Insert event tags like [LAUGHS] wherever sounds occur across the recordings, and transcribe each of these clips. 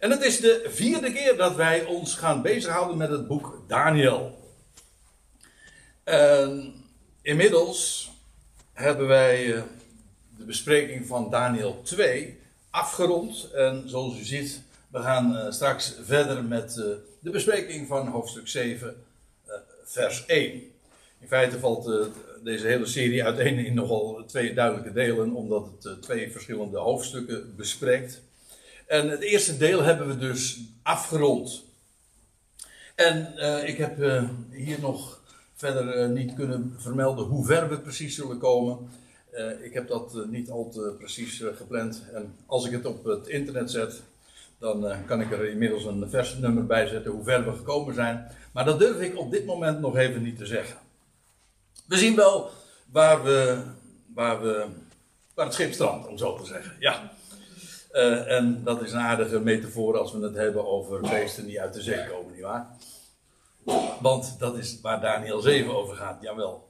En het is de vierde keer dat wij ons gaan bezighouden met het boek Daniel. En inmiddels hebben wij eh, de bespreking van Daniel 2 afgerond. En zoals u ziet, we gaan eh, straks verder met uh, de bespreking van hoofdstuk 7, vers 1. In feite valt deze hele serie uiteen in nogal twee duidelijke delen, omdat het twee verschillende hoofdstukken bespreekt. En het eerste deel hebben we dus afgerond. En uh, ik heb uh, hier nog verder uh, niet kunnen vermelden hoe ver we precies zullen komen. ik heb dat niet al te precies gepland. En als ik het op het internet zet, dan kan ik er inmiddels een versnummer bij zetten hoe ver we gekomen zijn. Maar dat durf ik op dit moment nog even niet te zeggen. We zien wel waar we, waar we, waar het schip strandt, om zo te zeggen. Ja. Uh, en dat is een aardige metafoor als we het hebben over beesten die uit de zee komen, nietwaar? Want dat is waar Daniel 7 over gaat, jawel.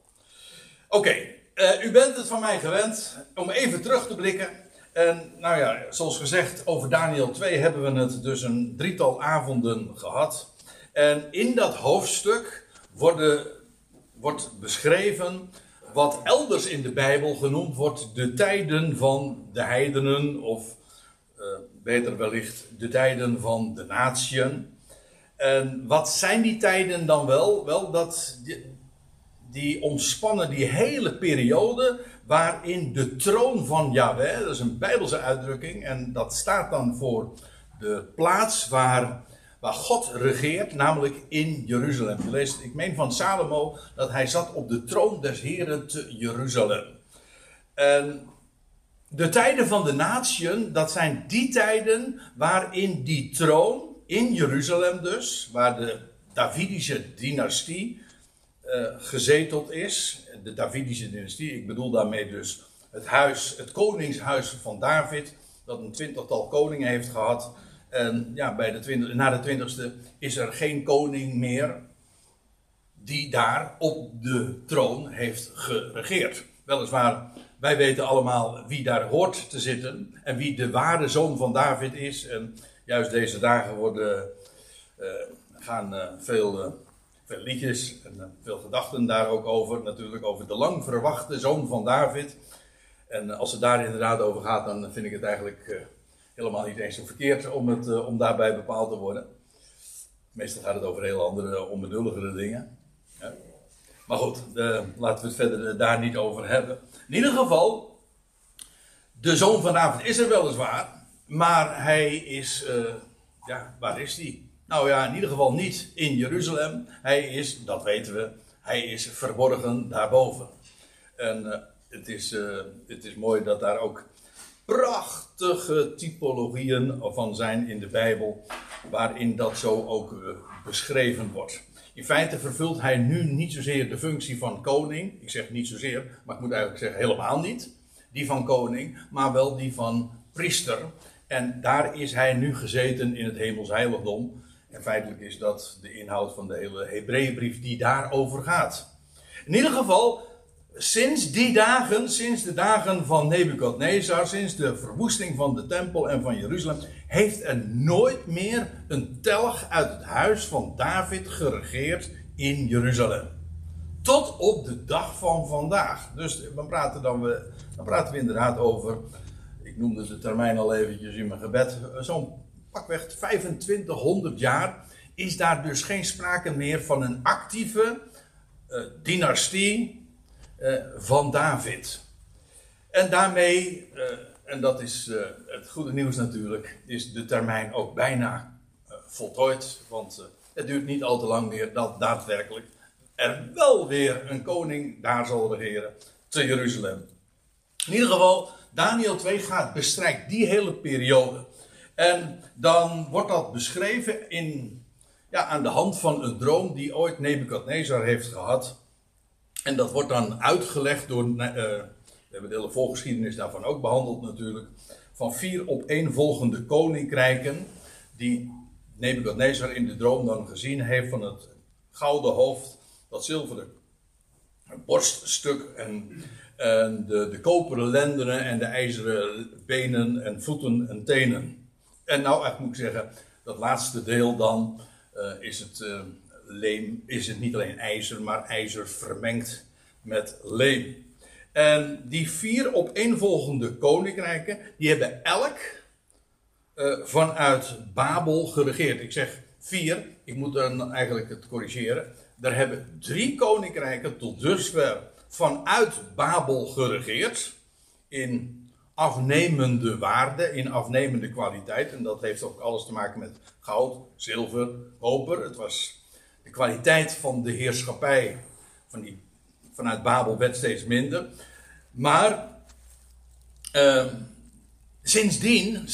Oké, uh, u bent het van mij gewend om even terug te blikken. En nou ja, zoals gezegd, over Daniel 2 hebben we het dus een drietal avonden gehad. En in dat hoofdstuk worden, wordt beschreven wat elders in de Bijbel genoemd wordt de tijden van de heidenen of beter wellicht de tijden van de natieën. En wat zijn die tijden dan wel? Wel dat die, die ontspannen die hele periode waarin de troon van Yahweh, dat is een bijbelse uitdrukking, en dat staat dan voor de plaats waar, waar God regeert, namelijk in Jeruzalem. Je leest, ik meen van Salomo, dat hij zat op de troon des Heren te Jeruzalem. En de tijden van de natieën, dat zijn die tijden waarin die troon, in Jeruzalem dus, waar de Davidische dynastie uh, gezeteld is. De Davidische dynastie, ik bedoel daarmee dus het huis, het koningshuis van David, dat een twintigtal koningen heeft gehad. En ja, bij de twintig, na de twintigste is er geen koning meer die daar op de troon heeft geregeerd. Weliswaar wij weten allemaal wie daar hoort te zitten en wie de ware zoon van David is. En juist deze dagen worden, uh, gaan veel, uh, veel, liedjes en veel gedachten daar ook over. Natuurlijk over de lang verwachte zoon van David. En als het daar inderdaad over gaat, dan vind ik het eigenlijk helemaal niet eens zo verkeerd om, het, om daarbij bepaald te worden. Meestal gaat het over heel andere, onbenulligere dingen. Maar goed, laten we het verder daar niet over hebben. In ieder geval, de zoon van David is er weliswaar, maar hij is, uh, ja, waar is hij? Nou ja, in ieder geval niet in Jeruzalem. Hij is, dat weten we, hij is verborgen daarboven. En het, is, het is mooi dat daar ook prachtige typologieën van zijn in de Bijbel, waarin dat zo ook beschreven wordt. In feite vervult hij nu niet zozeer de functie van koning. Ik zeg niet zozeer, maar ik moet eigenlijk zeggen helemaal niet. Die van koning, maar wel die van priester. En daar is hij nu gezeten in het hemels heiligdom. En feitelijk is dat de inhoud van de hele Hebreeënbrief die daarover gaat. In ieder geval, sinds die dagen, sinds de dagen van Nebukadnezar, sinds de verwoesting van de tempel en van Jeruzalem, heeft er nooit meer een telg uit het huis van David geregeerd in Jeruzalem. Tot op de dag van vandaag. Dus dan praten, dan we, dan praten we inderdaad over, ik noemde de termijn al eventjes in mijn gebed, zo'n pakweg 2500 jaar is daar dus geen sprake meer van een actieve uh, dynastie van David. En daarmee, uh, en dat is uh, het goede nieuws natuurlijk, is de termijn ook bijna voltooid. Want het duurt niet al te lang meer dat daadwerkelijk er wel weer een koning daar zal regeren te Jeruzalem. In ieder geval, Daniel 2 gaat bestrijkt die hele periode. En dan wordt dat beschreven in, ja, aan de hand van een droom die ooit Nebukadnezar heeft gehad. En dat wordt dan uitgelegd door, uh, we hebben de hele voorgeschiedenis daarvan ook behandeld natuurlijk, van vier op één volgende koninkrijken, die Nebukadnezar in de droom dan gezien heeft van het gouden hoofd, dat zilveren borststuk en, en de, de koperen lendenen en de ijzeren benen en voeten en tenen. En nou, echt moet ik zeggen, dat laatste deel dan uh, is het uh, leem, is het niet alleen ijzer, maar ijzer vermengd met leem. En die vier opeenvolgende koninkrijken, die hebben elk uh, vanuit Babel geregeerd. Ik zeg vier, ik moet dan eigenlijk het corrigeren. Er hebben drie koninkrijken tot dusver vanuit Babel geregeerd. In afnemende waarde, in afnemende kwaliteit. En dat heeft ook alles te maken met goud, zilver, koper. Het was de kwaliteit van de heerschappij van die, vanuit Babel werd steeds minder. Maar uh, sindsdien,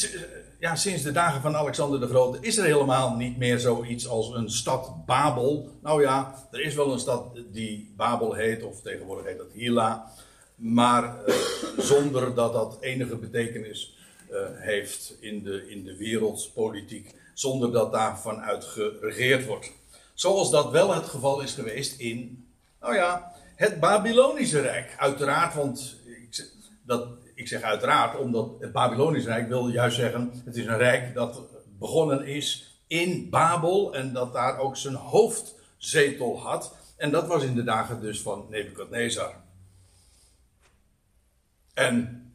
ja, sinds de dagen van Alexander de Grote, is er helemaal niet meer zoiets als een stad Babel. Nou ja, er is wel een stad die Babel heet, of tegenwoordig heet dat Hila. Maar uh, zonder dat dat enige betekenis uh, heeft in de, in de wereldpolitiek. Zonder dat daar vanuit geregeerd wordt. Zoals dat wel het geval is geweest in, nou ja, het Babylonische Rijk. Uiteraard, want ik, dat, ik zeg uiteraard, omdat het Babylonische Rijk wil juist zeggen, het is een rijk dat begonnen is in Babel en dat daar ook zijn hoofdzetel had. En dat was in de dagen dus van Nebukadnezar. En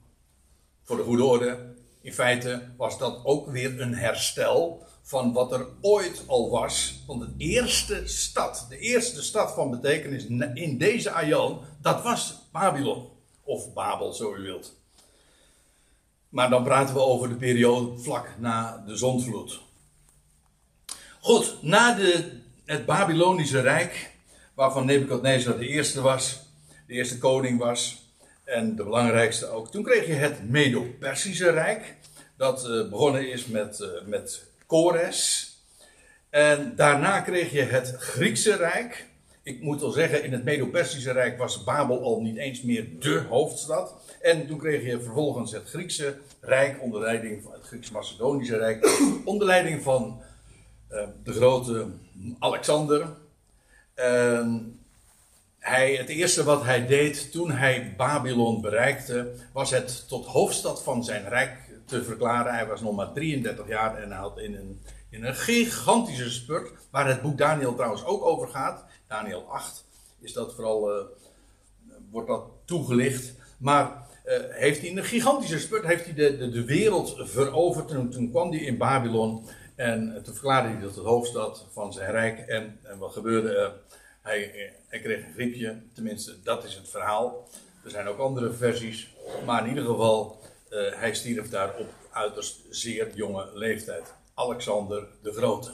voor de goede orde, in feite was dat ook weer een herstel van wat er ooit al was. Want de eerste stad, de eerste stad van betekenis in deze aion, dat was Babylon. Of Babel, zo u wilt. Maar dan praten we over de periode vlak na de zondvloed. Goed, na de, het Babylonische Rijk, waarvan Nebukadnezar de eerste was, de eerste koning was, en de belangrijkste ook. Toen kreeg je het Medo-Persische Rijk. Dat uh, begonnen is met, uh, met Kores. En daarna kreeg je het Griekse Rijk. Ik moet wel zeggen, in het Medo-Persische Rijk was Babel al niet eens meer de hoofdstad. En toen kreeg je vervolgens het Griekse Rijk onder leiding van het Grieks-Macedonische Rijk. [COUGHS] onder leiding van uh, de grote Alexander. Hij, het eerste wat hij deed toen hij Babylon bereikte, was het tot hoofdstad van zijn rijk te verklaren. Hij was nog maar 33 jaar en had in een, in een gigantische spurt, waar het boek Daniel trouwens ook over gaat, Daniel 8, is dat vooral, uh, wordt dat toegelicht. Maar uh, heeft hij in een gigantische spurt, heeft hij de, de, de wereld veroverd. Toen, toen kwam hij in Babylon en toen verklaarde hij dat het hoofdstad van zijn rijk. En, en wat gebeurde? Hij, hij kreeg een griepje, tenminste dat is het verhaal. Er zijn ook andere versies, maar in ieder geval, uh, hij stierf daar op uiterst zeer jonge leeftijd. Alexander de Grote.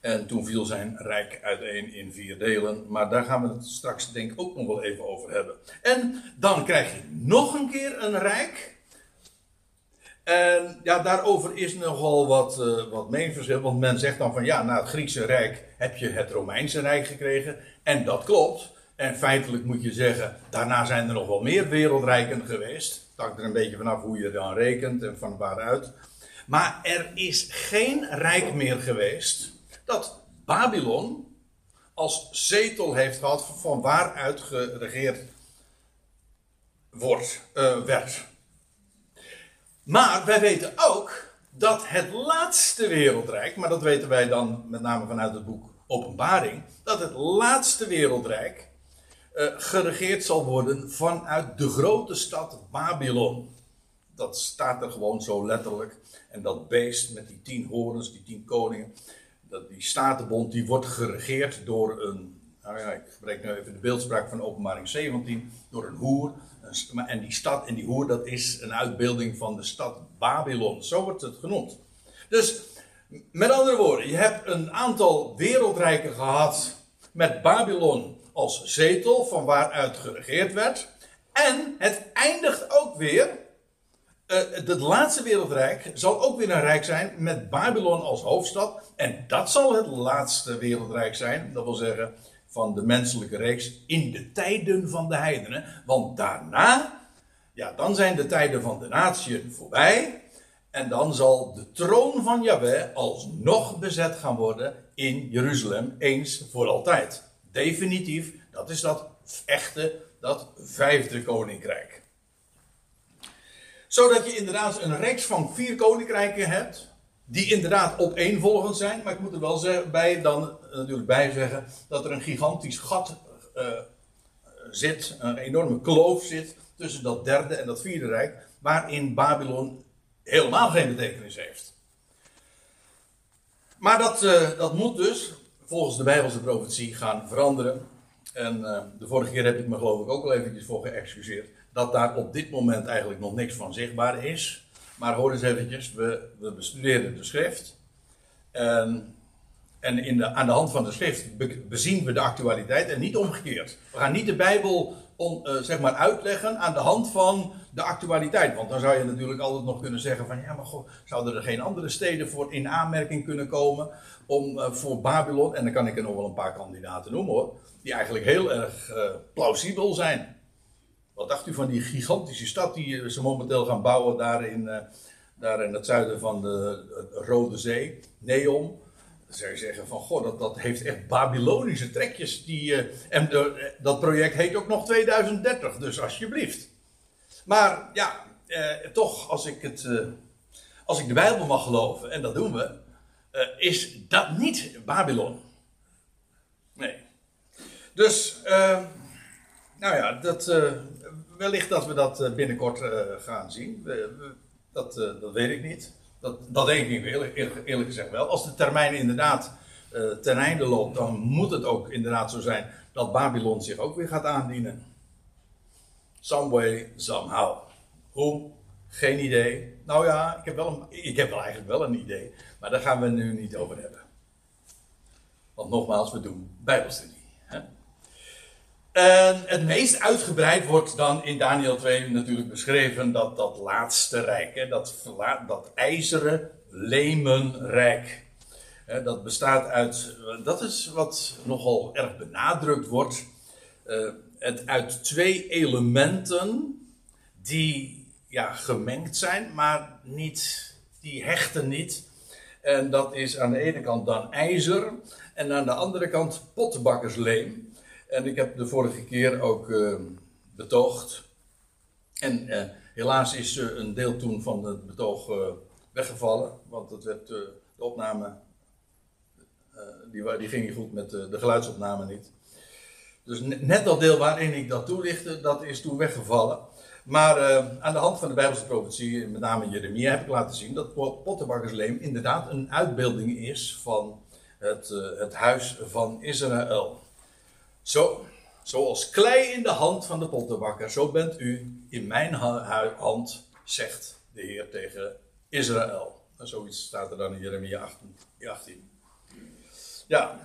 En toen viel zijn rijk uiteen in vier delen. Maar daar gaan we het straks denk ik ook nog wel even over hebben. En dan krijg je nog een keer een rijk. En ja, daarover is nogal wat, uh, wat. Want men zegt dan van ja, na het Griekse Rijk heb je het Romeinse Rijk gekregen. En dat klopt. En feitelijk moet je zeggen, daarna zijn er nog wel meer wereldrijken geweest. Hangt er een beetje vanaf hoe je dan rekent en van waaruit. Maar er is geen rijk meer geweest dat Babylon als zetel heeft gehad van waaruit geregeerd wordt, uh, werd. Maar wij weten ook dat het laatste wereldrijk, maar dat weten wij dan met name vanuit het boek Openbaring, dat het laatste wereldrijk uh, geregeerd zal worden vanuit de grote stad Babylon. Dat staat er gewoon zo letterlijk. En dat beest met die tien horens, die tien koningen, dat die statenbond, die wordt geregeerd door een, nou ik gebruik nu even de beeldspraak van Openbaring 17, door een hoer en die stad en die hoer, dat is een uitbeelding van de stad Babylon. Zo wordt het genoemd. Dus, met andere woorden, je hebt een aantal wereldrijken gehad met Babylon als zetel, van waaruit geregeerd werd. En het eindigt ook weer. Uh, het laatste wereldrijk zal ook weer een rijk zijn met Babylon als hoofdstad. En dat zal het laatste wereldrijk zijn. Dat wil zeggen, van de menselijke reeks in de tijden van de heidenen. Want daarna, ja, dan zijn de tijden van de natieën voorbij. En dan zal de troon van Yahweh alsnog bezet gaan worden in Jeruzalem, eens voor altijd. Definitief, dat is dat echte, dat vijfde koninkrijk. Zodat je inderdaad een reeks van vier koninkrijken hebt. Die inderdaad opeenvolgend zijn. Maar ik moet er wel bij, dan natuurlijk bij zeggen dat er een gigantisch gat uh, zit. Een enorme kloof zit tussen dat derde en dat vierde rijk. Waarin Babylon helemaal geen betekenis heeft. Maar dat, uh, dat moet dus volgens de Bijbelse profetie gaan veranderen. En uh, de vorige keer heb ik me geloof ik ook al eventjes voor geëxcuseerd. Dat daar op dit moment eigenlijk nog niks van zichtbaar is. Maar hoor eens eventjes, we, we bestuderen de schrift. En, en in de, aan de hand van de schrift bezien we de actualiteit en niet omgekeerd. We gaan niet de Bijbel on, uh, zeg maar uitleggen aan de hand van de actualiteit. Want dan zou je natuurlijk altijd nog kunnen zeggen van ja, maar goh, zouden er geen andere steden voor in aanmerking kunnen komen om, uh, voor Babylon? En dan kan ik er nog wel een paar kandidaten noemen hoor, die eigenlijk heel erg uh, plausibel zijn. Wat dacht u van die gigantische stad die ze momenteel gaan bouwen daar in, daar in het zuiden van de Rode Zee, Neom? Zou je zeggen van, goh, dat, dat heeft echt Babylonische trekjes. Die, uh, en de, dat project heet ook nog 2030, dus alsjeblieft. Maar ja, eh, toch, als ik, het, eh, als ik de Bijbel mag geloven, en dat doen we, eh, is dat niet Babylon. Nee. Dus, nou ja, dat, wellicht dat we dat binnenkort gaan zien. dat, dat weet ik niet. Dat, dat denk ik eerlijk, eerlijk, gezegd wel. Als de termijn inderdaad ten einde loopt, dan moet het ook inderdaad zo zijn dat Babylon zich ook weer gaat aandienen. Some way, somehow. Hoe? Geen idee. Nou ja, ik heb, wel ik heb wel eigenlijk wel een idee. Maar daar gaan we nu niet over hebben. Want nogmaals, we doen Bijbelstudie. Hè? En het meest uitgebreid wordt dan in Daniel 2 natuurlijk beschreven dat dat laatste rijk, hè, dat, dat ijzeren lemenrijk. Hè, dat bestaat uit, dat is wat nogal erg benadrukt wordt. Uh, het uit twee elementen die ja, gemengd zijn, maar niet, die hechten niet. En dat is aan de ene kant dan ijzer en aan de andere kant pottenbakkersleem. En ik heb de vorige keer ook uh, betoogd. En uh, helaas is uh, een deel toen van het betoog weggevallen, want het werd, de opname, die, die ging niet goed met de geluidsopname niet. Dus net dat deel waarin ik dat toelichtte, dat is toen weggevallen. Maar aan de hand van de Bijbelse profetie, met name Jeremia, heb ik laten zien dat pottenbakkersleem inderdaad een uitbeelding is van het, het huis van Israël. Zo, zoals klei in de hand van de pottenbakker, zo bent u in mijn hand, zegt de Heer tegen Israël. En zoiets staat er dan in Jeremia 18. 18. Ja,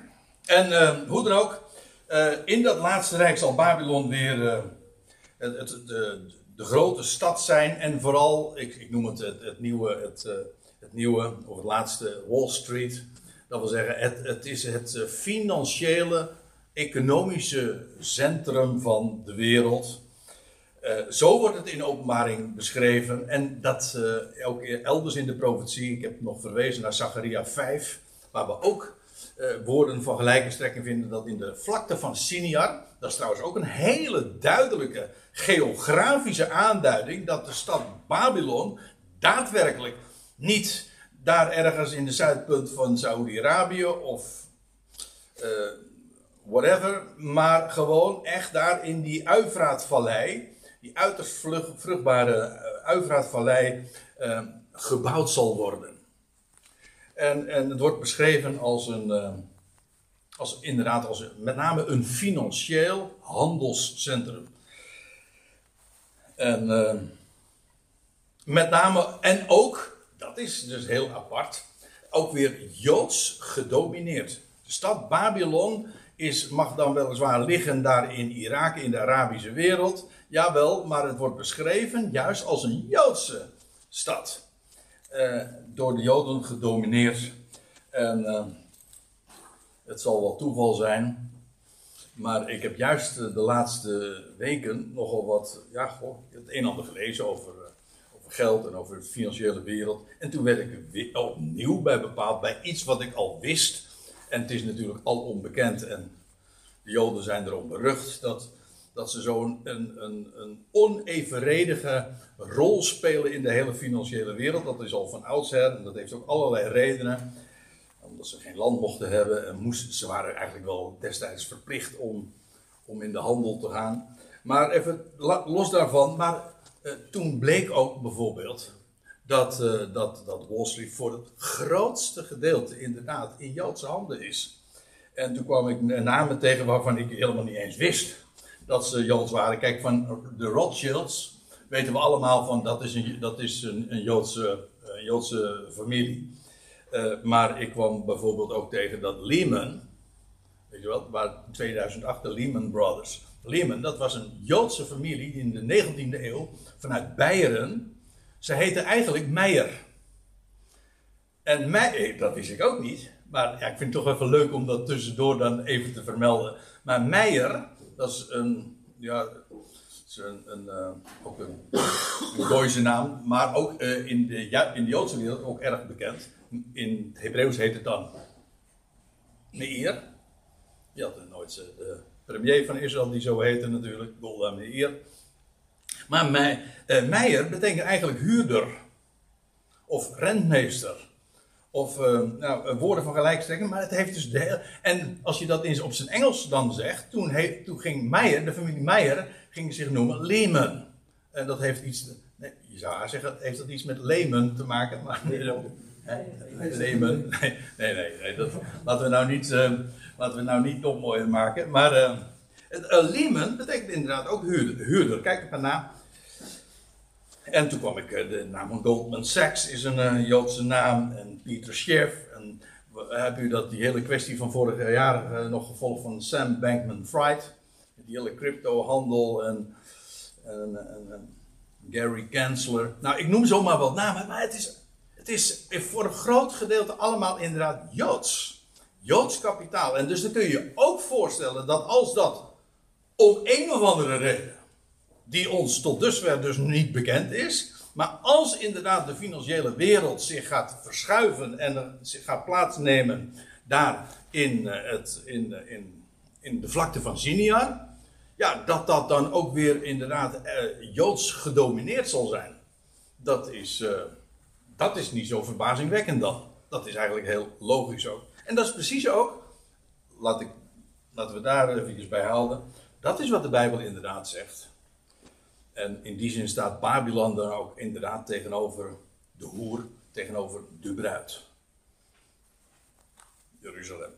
en uh, hoe dan ook, uh, in dat laatste rijk zal Babylon weer uh, het, de, de, grote stad zijn. En vooral, ik, ik noem het het, nieuwe, het, het nieuwe, of het laatste Wall Street. Dat wil zeggen, het, het is het financiële, economische centrum van de wereld. zo wordt het in openbaring beschreven. En dat ook elders in de profetie. Ik heb nog verwezen naar Zacharia 5, waar we ook uh, woorden van gelijke strekking vinden dat in de vlakte van Siniar, dat is trouwens ook een hele duidelijke geografische aanduiding dat de stad Babylon daadwerkelijk niet daar ergens in de zuidpunt van Saudi-Arabië of uh, whatever, maar gewoon echt daar in die Uifraatvallei, die uiterst vruchtbare Uifraatvallei, uh, gebouwd zal worden. En, en het wordt beschreven als een, uh, als inderdaad, als met name een financieel handelscentrum. En uh, met name, en ook, dat is dus heel apart, ook weer joods gedomineerd. De stad Babylon is, mag dan weliswaar liggen daar in Irak, in de Arabische wereld. Jawel, maar het wordt beschreven juist als een joodse stad. Uh, door de Joden gedomineerd. En uh, het zal wel toeval zijn. Maar ik heb juist de laatste weken nogal wat, ja, het een en ander gelezen over, over geld en over de financiële wereld. En toen werd ik opnieuw bij bepaald, bij iets wat ik al wist. En het is natuurlijk al onbekend en de Joden zijn erom berucht dat dat ze zo'n een, een, een onevenredige rol spelen in de hele financiële wereld. Dat is al van oudsher en dat heeft ook allerlei redenen. Omdat ze geen land mochten hebben en moesten, ze waren eigenlijk wel destijds verplicht om, om in de handel te gaan. Maar even los daarvan, maar eh, toen bleek ook bijvoorbeeld dat, uh, dat, dat Wall Street voor het grootste gedeelte inderdaad in Joodse handen is. En toen kwam ik namen tegen waarvan ik helemaal niet eens wist dat ze Joods waren. Kijk, van de Rothschilds weten we allemaal van dat is een, dat is een, een Joodse, Joodse familie. Uh, maar ik kwam bijvoorbeeld ook tegen dat Lehman, weet je wel, waar 2008 de Lehman Brothers. Lehman, dat was een Joodse familie in de 19e eeuw vanuit Beieren. Ze heette eigenlijk Meijer. En Meijer, dat wist ik ook niet. Maar ja, ik vind het toch even leuk om dat tussendoor dan even te vermelden. Maar Meijer, dat is een, ja, is een, een uh, ook een, een naam, maar ook uh, in, de, ja, in de Joodse wereld ook erg bekend. In het Hebreeuws heet het dan Meir. Je had nooit de premier van Israël die zo heette natuurlijk, Golda Meir. Maar Me, uh, Meijer betekent eigenlijk huurder of rentmeester. Of uh, nou, woorden van gelijkstrekking, maar het heeft dus de hele... En als je dat eens op zijn Engels dan zegt, toen, he, toen ging Meijer, de familie Meijer, ging zich noemen Lehman. En dat heeft iets... Nee, je zou zeggen, heeft dat iets met Lehman te maken, maar... Lehman? Nee, nee, nee, nee dat, laten we nou niet, uh, laten we nou niet nog mooier maken. Maar uh, Lehman betekent inderdaad ook huurder. huurder. Kijk er maar na. En toen kwam ik, de naam van Goldman Sachs is een Joodse naam. En Peter Schiff. En heb u dat, die hele kwestie van vorig jaar uh, nog gevolgd van Sam Bankman-Fried. Die hele cryptohandel en, Gary Gensler. Nou, ik noem zomaar wat namen, maar het is, het is voor een groot gedeelte allemaal inderdaad Joods. Joods kapitaal. En dus dan kun je je ook voorstellen dat als dat om een of andere reden, die ons tot dusver dus niet bekend is, maar als inderdaad de financiële wereld zich gaat verschuiven en zich gaat plaatsnemen daar in, eh, het, in, eh, in, in de vlakte van Sinjar, ja, dat dat dan ook weer inderdaad eh, joods gedomineerd zal zijn. Dat is, dat is niet zo verbazingwekkend dan. Dat is eigenlijk heel logisch ook. En dat is precies ook, laat ik, laten we daar even bij houden, dat is wat de Bijbel inderdaad zegt. En in die zin staat Babylon dan ook inderdaad tegenover de hoer, tegenover de bruid. Jeruzalem.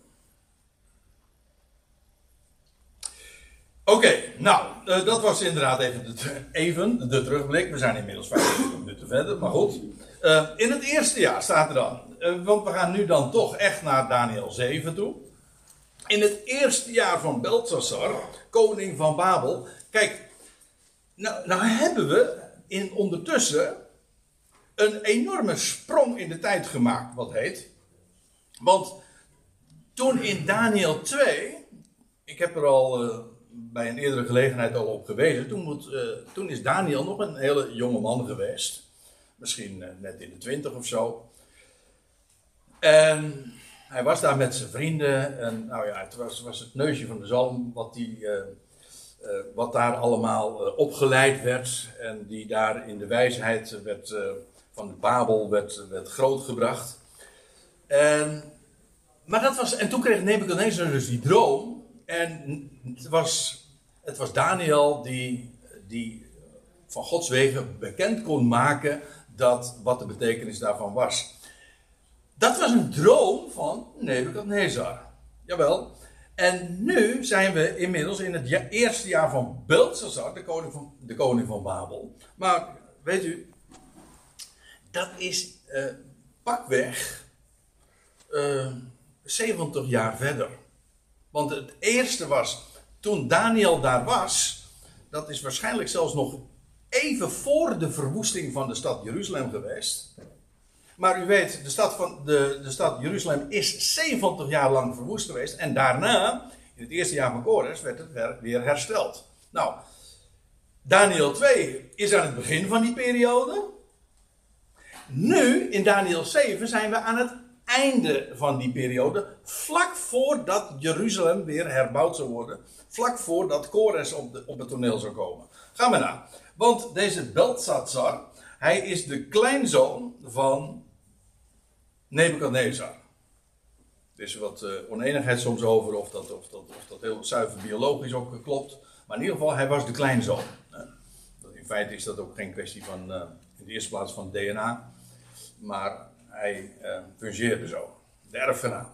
Oké, nou, uh, dat was inderdaad even de, even de terugblik. We zijn inmiddels 25 [COUGHS] minuten verder, maar goed. Uh, in het eerste jaar staat er dan, uh, want we gaan nu dan toch echt naar Daniel 7 toe. In het eerste jaar van Belshazzar, koning van Babel. Kijk, nou, nou hebben we in ondertussen een enorme sprong in de tijd gemaakt, wat heet. Want toen in Daniel 2, ik heb er al uh, bij een eerdere gelegenheid al op gewezen, toen, moet, uh, toen is Daniel nog een hele jonge man geweest. Misschien uh, net in de twintig of zo. En hij was daar met zijn vrienden. En nou ja, het was, was het neusje van de zalm wat hij wat daar allemaal uh, opgeleid werd en die daar in de wijsheid werd, uh, van de Babel werd, werd grootgebracht. En, maar dat was, en toen kreeg Nebuchadnezzar dus die droom en het was, het was Daniel die, die van Gods wegen bekend kon maken dat, wat de betekenis daarvan was. Dat was een droom van Nebuchadnezzar. Jawel, en nu zijn we inmiddels in het eerste jaar van Belshazzar, de koning van, de koning van Babel. Maar weet u, dat is uh, pakweg uh, eh, 70 jaar verder. Want het eerste was, toen Daniel daar was, dat is waarschijnlijk zelfs nog even voor de verwoesting van de stad Jeruzalem geweest. Maar u weet, de stad, van, de, de stad Jeruzalem is 70 jaar lang verwoest geweest. En daarna, in het eerste jaar van Kores, werd het weer hersteld. Nou, Daniel 2 is aan het begin van die periode. Nu, in Daniel 7, zijn we aan het einde van die periode, vlak voordat Jeruzalem weer herbouwd zou worden, vlak voordat Kores op, de, op het toneel zou komen. Gaan we naar. Want deze Beltsatsar, hij is de kleinzoon van Nebukadnezar. Er is wat uh, oneenigheid soms over of dat, of, dat, of dat heel zuiver biologisch ook klopt. Maar in ieder geval, hij was de kleinzoon. in feite is dat ook geen kwestie van, uh, in de eerste plaats van DNA. Maar hij uh, fungeerde zo. De erfgenaam.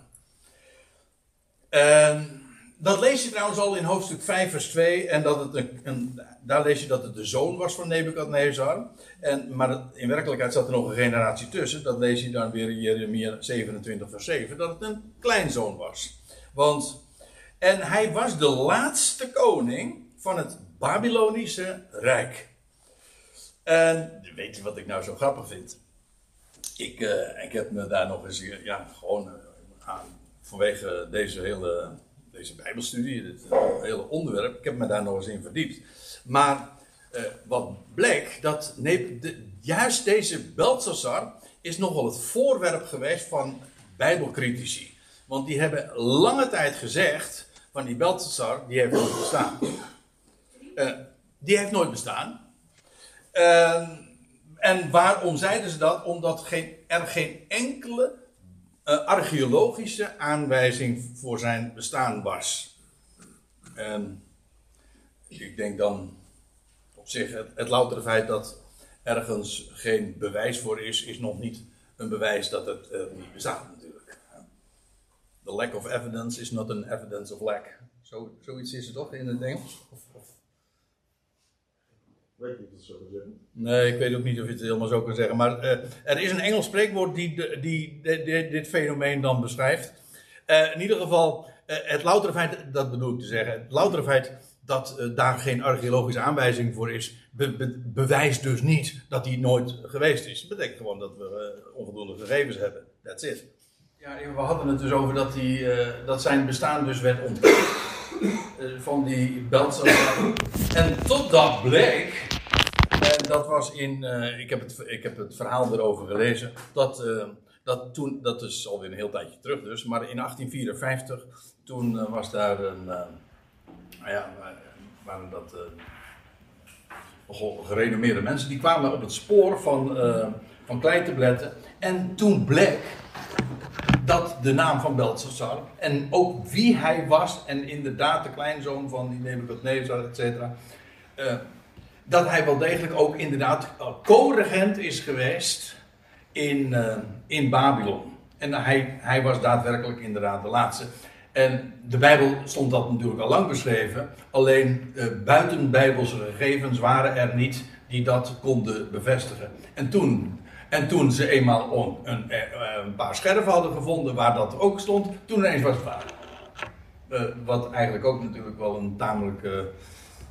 En dat lees je trouwens al in hoofdstuk 5 vers 2. En dat het een, daar lees je dat het de zoon was van Nebukadnezar. En, maar in werkelijkheid zat er nog een generatie tussen. Dat lees je dan weer in Jeremia 27 vers 7. Dat het een kleinzoon was. Want, en hij was de laatste koning van het Babylonische Rijk. En weet je wat ik nou zo grappig vind? Ik, uh, ik heb me daar nog eens, ja, gewoon uh, vanwege deze hele deze Bijbelstudie, dit hele onderwerp, ik heb me daar nog eens in verdiept. Maar uh, wat bleek, dat nee, juist deze Belshazzar is nogal het voorwerp geweest van Bijbelcritici. Want die hebben lange tijd gezegd, van die Belshazzar, die heeft nooit bestaan. Uh, die heeft nooit bestaan. Uh, en waarom zeiden ze dat? Omdat geen, er geen enkele archeologische aanwijzing voor zijn bestaan was. En ik denk dan op zich, het, het loutere feit dat ergens geen bewijs voor is, is nog niet een bewijs dat het uh, niet bestaat natuurlijk. The lack of evidence is not an evidence of lack. Zo, zoiets is het toch in het Engels? Of weet niet of het zo kan zeggen. Nee, ik weet ook niet of je het helemaal zo kan zeggen. Maar uh, er is een Engels spreekwoord die, die, die dit fenomeen dan beschrijft. Uh, in ieder geval, uh, het loutere feit, dat bedoel ik te zeggen, het loutere feit dat daar geen archeologische aanwijzing voor is, be, be, bewijst dus niet dat die nooit geweest is. Dat betekent gewoon dat we onvoldoende gegevens hebben. That's it. Ja, we hadden het dus over dat, die, dat zijn bestaan dus werd ontkend. Van die Belshazzar. En tot dat bleek en dat was in, uh, ik, heb het, ik heb het verhaal erover gelezen, dat, uh, dat toen, dat is alweer een heel tijdje terug dus, maar in 1854, toen was daar een, nou ja, waren dat gerenommeerde mensen, die kwamen op het spoor van, van Kleintebletten. En toen bleek dat de naam van Belshazzar en ook wie hij was, en inderdaad de kleinzoon van die Nebuchadnezzar, et cetera dat hij wel degelijk ook inderdaad co-regent is geweest in, uh, in Babylon. En hij, hij was daadwerkelijk inderdaad de laatste. En de Bijbel stond dat natuurlijk al lang beschreven. Alleen uh, buitenbijbelse gegevens waren er niet die dat konden bevestigen. En toen, en toen ze eenmaal een, een, een, paar scherven hadden gevonden waar dat ook stond, toen ineens was het waar. Uh, wat eigenlijk ook natuurlijk wel een tamelijk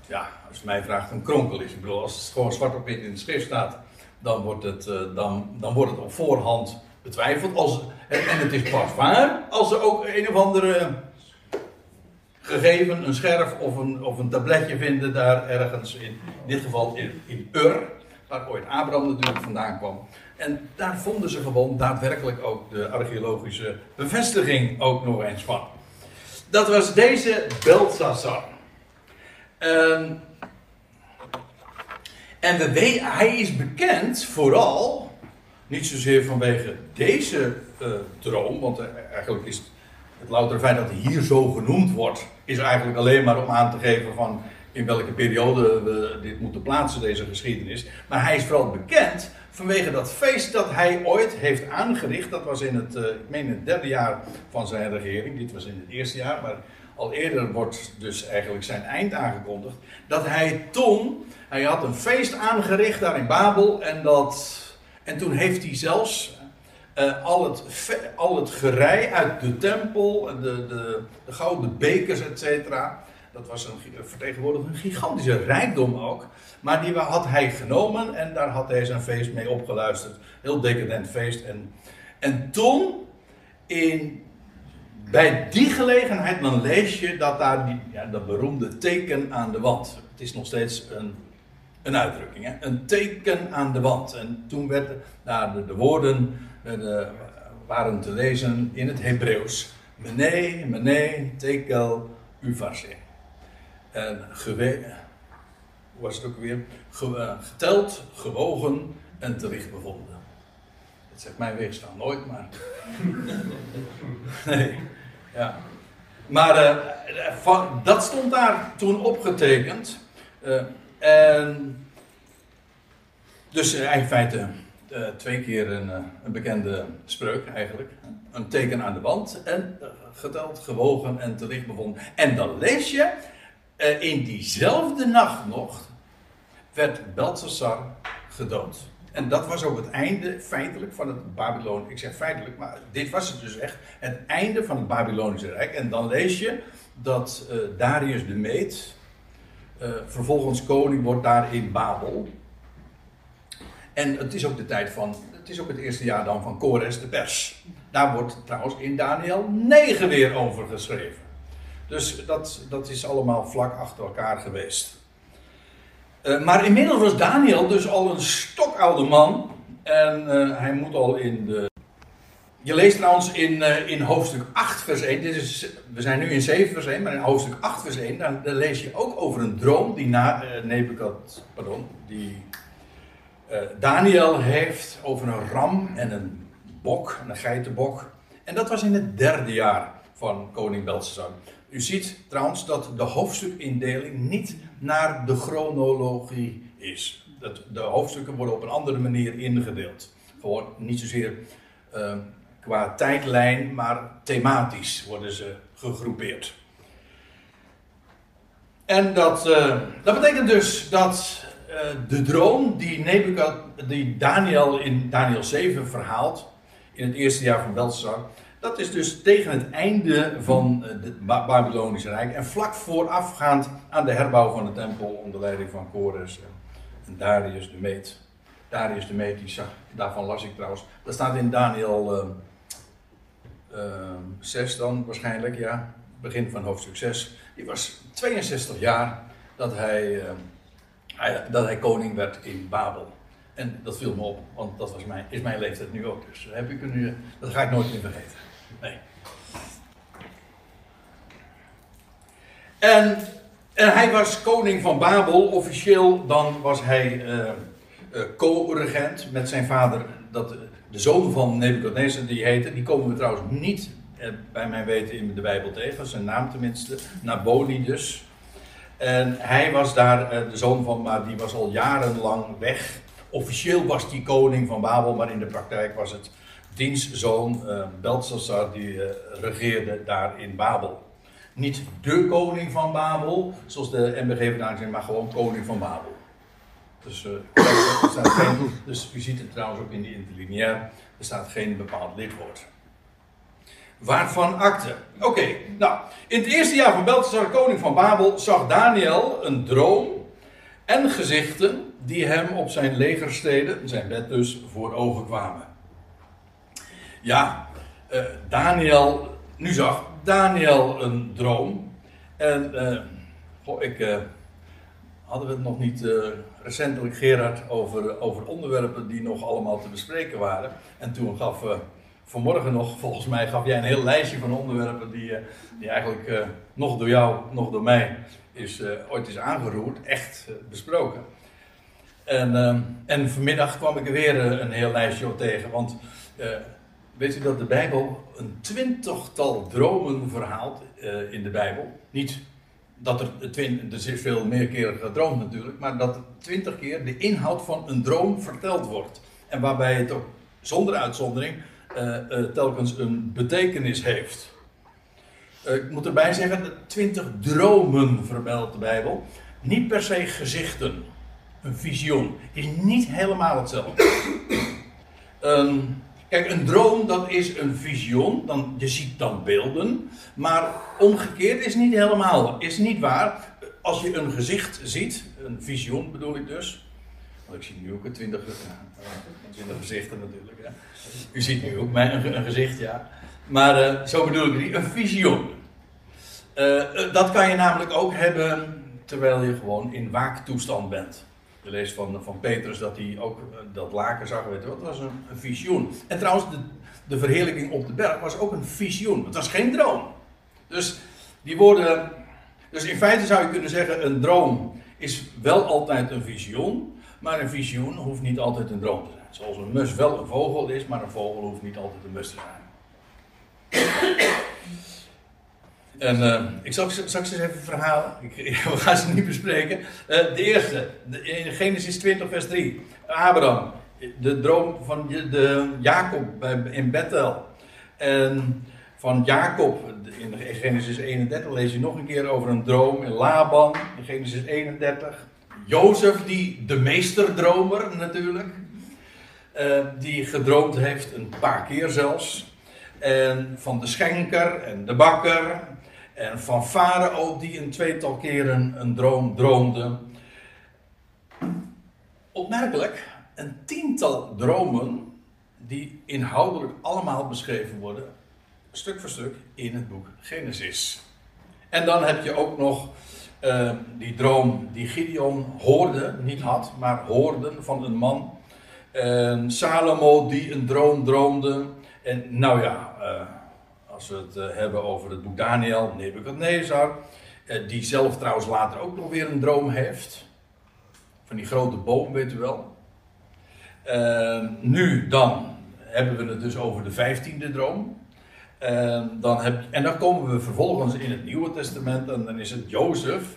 ja, als je mij vraagt, een kronkel is. Ik bedoel, als het gewoon zwart op wit in de schrift staat, dan wordt het, dan, dan wordt het op voorhand betwijfeld. Als, en, en, het is pas waar als ze ook een of andere gegeven, een scherf of een, of een tabletje vinden daar ergens in, in dit geval in, in Ur, waar ooit Abraham natuurlijk vandaan kwam. En daar vonden ze gewoon daadwerkelijk ook de archeologische bevestiging ook nog eens van. Dat was deze Beltsassar. Um, en we hij is bekend vooral, niet zozeer vanwege deze uh, droom, want uh, eigenlijk is het, het louter feit dat hij hier zo genoemd wordt, is eigenlijk alleen maar om aan te geven van in welke periode we dit moeten plaatsen, deze geschiedenis. Maar hij is vooral bekend vanwege dat feest dat hij ooit heeft aangericht. Dat was in het, uh, ik meen het derde jaar van zijn regering. Dit was in het eerste jaar, maar al eerder wordt dus eigenlijk zijn eind aangekondigd. Dat hij toen, hij had een feest aangericht daar in Babel. En, dat, en toen heeft hij zelfs uh, al, het, al het gerei uit de tempel, de, de, de gouden bekers, et cetera. Dat was een, vertegenwoordigd een gigantische rijkdom ook. Maar die had hij genomen en daar had hij zijn feest mee opgeluisterd. Heel decadent feest. En, en toen, in bij die gelegenheid dan lees je dat daar die, ja, dat beroemde teken aan de wand. Het is nog steeds een, een uitdrukking, hè? een teken aan de wand. En toen werden daar de, de woorden, de, waren te lezen in het Hebreeuws. Mene, mene, tekel, uvarse. En gewe, hoe was het ook weer? Ge, uh, geteld, gewogen en te licht bevonden. Dat zegt mijn weegstaan nooit, maar. [LAUGHS] nee, ja. Maar van, dat stond daar toen opgetekend. Uh, en. Dus in feite twee keer een, een, bekende spreuk eigenlijk. Een teken aan de wand en geteld, gewogen en te licht bevonden. En dan lees je, in diezelfde nacht nog, werd Belshazzar gedood. En dat was ook het einde feitelijk van het Babylon. Ik zeg feitelijk, maar dit was het dus echt. Het einde van het Babylonische Rijk. En dan lees je dat Darius de Meet vervolgens koning wordt daar in Babel. En het is ook de tijd van, het is ook het eerste jaar dan van Kores de pers. Daar wordt trouwens in Daniel 9 weer over geschreven. Dus dat, dat is allemaal vlak achter elkaar geweest. Uh, maar inmiddels was Daniel dus al een stokoude man. En uh, hij moet al in de. Je leest trouwens in, uh, in hoofdstuk 8, vers 1. Dit is, we zijn nu in 7, vers 1, maar in hoofdstuk 8, vers 1. Dan, lees je ook over een droom die na Nebukad, pardon, die Daniel heeft over een ram en een bok, een geitenbok. En dat was in het derde jaar van koning Belshazzar. U ziet trouwens dat de hoofdstukindeling niet naar de chronologie is. Dat de hoofdstukken worden op een andere manier ingedeeld. Gewoon niet zozeer uh, qua tijdlijn, maar thematisch worden ze gegroepeerd. En dat, uh, dat betekent dus dat uh, de droom die, Nebukad, die Daniel in Daniel 7 verhaalt, in het eerste jaar van Belshazzar, dat is dus tegen het einde van het Babylonische Rijk en vlak voorafgaand aan de herbouw van de tempel onder leiding van Kores en Darius de Meet. Darius de Meet, die zag, daarvan las ik trouwens. Dat staat in Daniel uh, uh, 6 dan waarschijnlijk, ja. Begin van hoofdstuk 6. Die was 62 jaar dat hij hij, dat hij koning werd in Babel. En dat viel me op, want dat was is mijn leeftijd nu ook. Dus heb ik nu, dat ga ik nooit meer vergeten. Nee. En, en hij was koning van Babel. Officieel dan was hij uh, uh, co-regent met zijn vader. Dat, de zoon van Nebuchadnezzar, die heette. Die komen we trouwens niet uh, bij mijn weten in de Bijbel tegen. Zijn naam tenminste. Naboni dus. En hij was daar de zoon van, maar die was al jarenlang weg. Officieel was hij koning van Babel, maar in de praktijk was het dienstzoon uh, Belshazzar die uh, regeerde daar in Babel. Niet de koning van Babel, zoals de MBG vandaag zegt, maar gewoon koning van Babel. Dus, uh, [COUGHS] staat geen, dus u ziet het trouwens ook in die interlineair, er staat geen bepaald lidwoord. Waarvan akte? Oké, nou, in het eerste jaar van Belshazzar, koning van Babel, zag Daniel een droom en gezichten die hem op zijn legersteden, zijn bed dus, voor ogen kwamen. Ja, uh, Daniel, nu zag Daniel een droom. En, uh, goh, ik, uh, hadden we het nog niet recentelijk, Gerard, over, over onderwerpen die nog allemaal te bespreken waren. En toen gaf vanmorgen nog, volgens mij, gaf jij een heel lijstje van onderwerpen die, die eigenlijk nog door jou, nog door mij is, ooit is aangeroerd, echt besproken. En, en vanmiddag kwam ik er weer een heel lijstje op tegen, want weet u dat de Bijbel een twintigtal dromen verhaalt in de Bijbel? Niet dat er, twin, er is veel meer keren gedroomd natuurlijk, maar dat twintig keer de inhoud van een droom verteld wordt. En waarbij het ook zonder uitzondering uh, uh, telkens een betekenis heeft. Ik moet erbij zeggen, twintig dromen vermeldt de Bijbel. Niet per se gezichten. Een visioen. Is niet helemaal hetzelfde. um, kijk, een droom dat is een visioen. Dan, je ziet dan beelden. Maar omgekeerd is niet helemaal. Is niet waar. Als je een gezicht ziet. Een visioen bedoel ik dus. Want ik zie nu ook een twintig, twintig gezichten natuurlijk. U ziet nu ook mijn, een, gezicht, ja. Maar uh, zo bedoel ik niet, een visioen. Uh, dat kan je namelijk ook hebben terwijl je gewoon in waaktoestand bent. Je leest van, van Petrus dat hij ook eh, dat laken zag, weet je wat, dat was een, visioen. En trouwens, de, de verheerlijking op de berg was ook een visioen. Het was geen droom. Dus die woorden. Dus in feite zou je kunnen zeggen: een droom is wel altijd een visioen. Maar een visioen hoeft niet altijd een droom te zijn. Zoals een mus wel een vogel is, maar een vogel hoeft niet altijd een mus te zijn. En uh, ik zal straks eens even verhalen. Ik, [LAUGHS] we gaan ze niet bespreken. Uh, de eerste, in Genesis 20, vers 3. Abraham, de droom van de Jacob in Bethel. En van Jacob, in Genesis 31 lees je nog een keer over een droom in Laban, in Genesis 31. Jozef, die de meesterdromer natuurlijk, uh, die gedroomd heeft, een paar keer zelfs. En van de schenker en de bakker. En van Farao, die een tweetal keren een droom droomde. Opmerkelijk, een tiental dromen die inhoudelijk allemaal beschreven worden, stuk voor stuk, in het boek Genesis. En dan heb je ook nog uh, die droom die Gideon hoorde, niet had, maar hoorde van een man. Uh, Salomo die een droom droomde. En nou ja, uh, als we het eh, hebben over het boek Daniel, Nebuchadnezzar. die zelf trouwens later ook nog weer een droom heeft. Van die grote boom, weet u wel. nu dan hebben we het dus over de vijftiende droom. En dan, heb, en dan komen we vervolgens in het Nieuwe Testament en dan is het Jozef.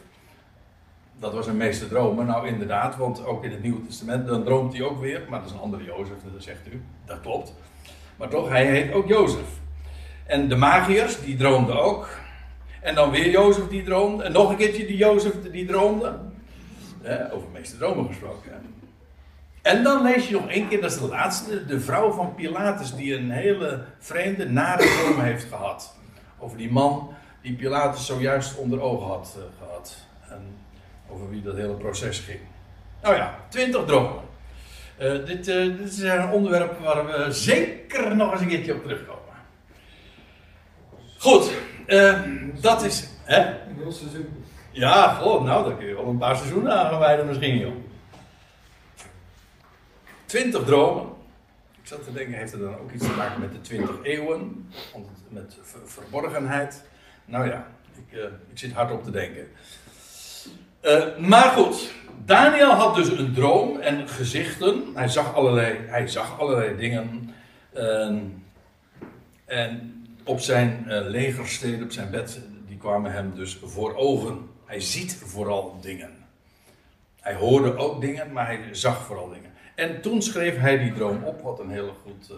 Dat was een meeste dromen. Nou inderdaad, want ook in het Nieuwe Testament dan droomt hij ook weer. Maar dat is een andere Jozef, dat zegt u. Dat klopt. Maar toch, hij heet ook Jozef. En de magiërs, die droomden ook. En dan weer Jozef die droomde. En nog een keertje die Jozef die droomde. over meeste dromen gesproken. En dan lees je nog één keer, dat is de laatste, de vrouw van Pilatus, die een hele vreemde, nare droom heeft gehad. Over die man die Pilatus zojuist onder ogen had uh, gehad. En over wie dat hele proces ging. Nou ja, twintig dromen. Uh, dit, uh, dit, is een onderwerp waar we zeker nog eens een keertje op terugkomen. Goed, dat is. Hè? Een heel seizoen. Ja, goed, nou, dan kun je wel een paar seizoenen aanwijden misschien, joh. Twintig dromen. Ik zat te denken, heeft het dan ook iets te maken met de twintig eeuwen? Met verborgenheid? Nou ja, ik, uh, ik zit hard op te denken. Uh, maar goed, Daniel had dus een droom en gezichten. Hij zag allerlei, hij zag allerlei dingen. En op zijn uh, legersteden, op zijn bed, die kwamen hem dus voor ogen. Hij ziet vooral dingen. Hij hoorde ook dingen, maar hij zag vooral dingen. En toen schreef hij die droom op, wat een heel goed, uh,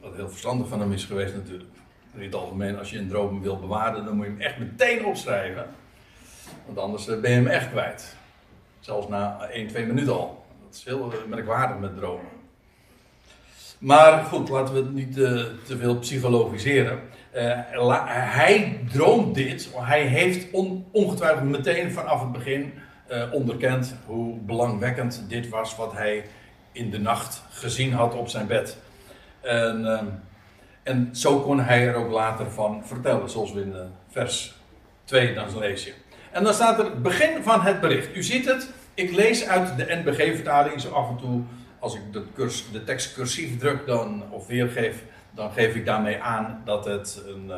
wat heel verstandig van hem is geweest natuurlijk. In het algemeen, als je een droom wil bewaren, dan moet je hem echt meteen opschrijven. Want anders eh, ben je hem echt kwijt. Zelfs na 1, 2 minuten al. Dat is heel eh, merkwaardig met dromen. Maar goed, laten we het niet uh, te veel psychologiseren. Uh, hij droomt dit. Hij heeft on, ongetwijfeld meteen vanaf het begin uh, onderkend hoe belangwekkend dit was wat hij in de nacht gezien had op zijn bed. En, uh, en zo kon hij er ook later van vertellen, zoals we in vers 2 dan je. En dan staat er begin van het bericht. U ziet het, ik lees uit de NBG-vertaling zo af en toe. Als ik de, de tekst cursief druk dan, of weergeef, dan geef ik daarmee aan dat het een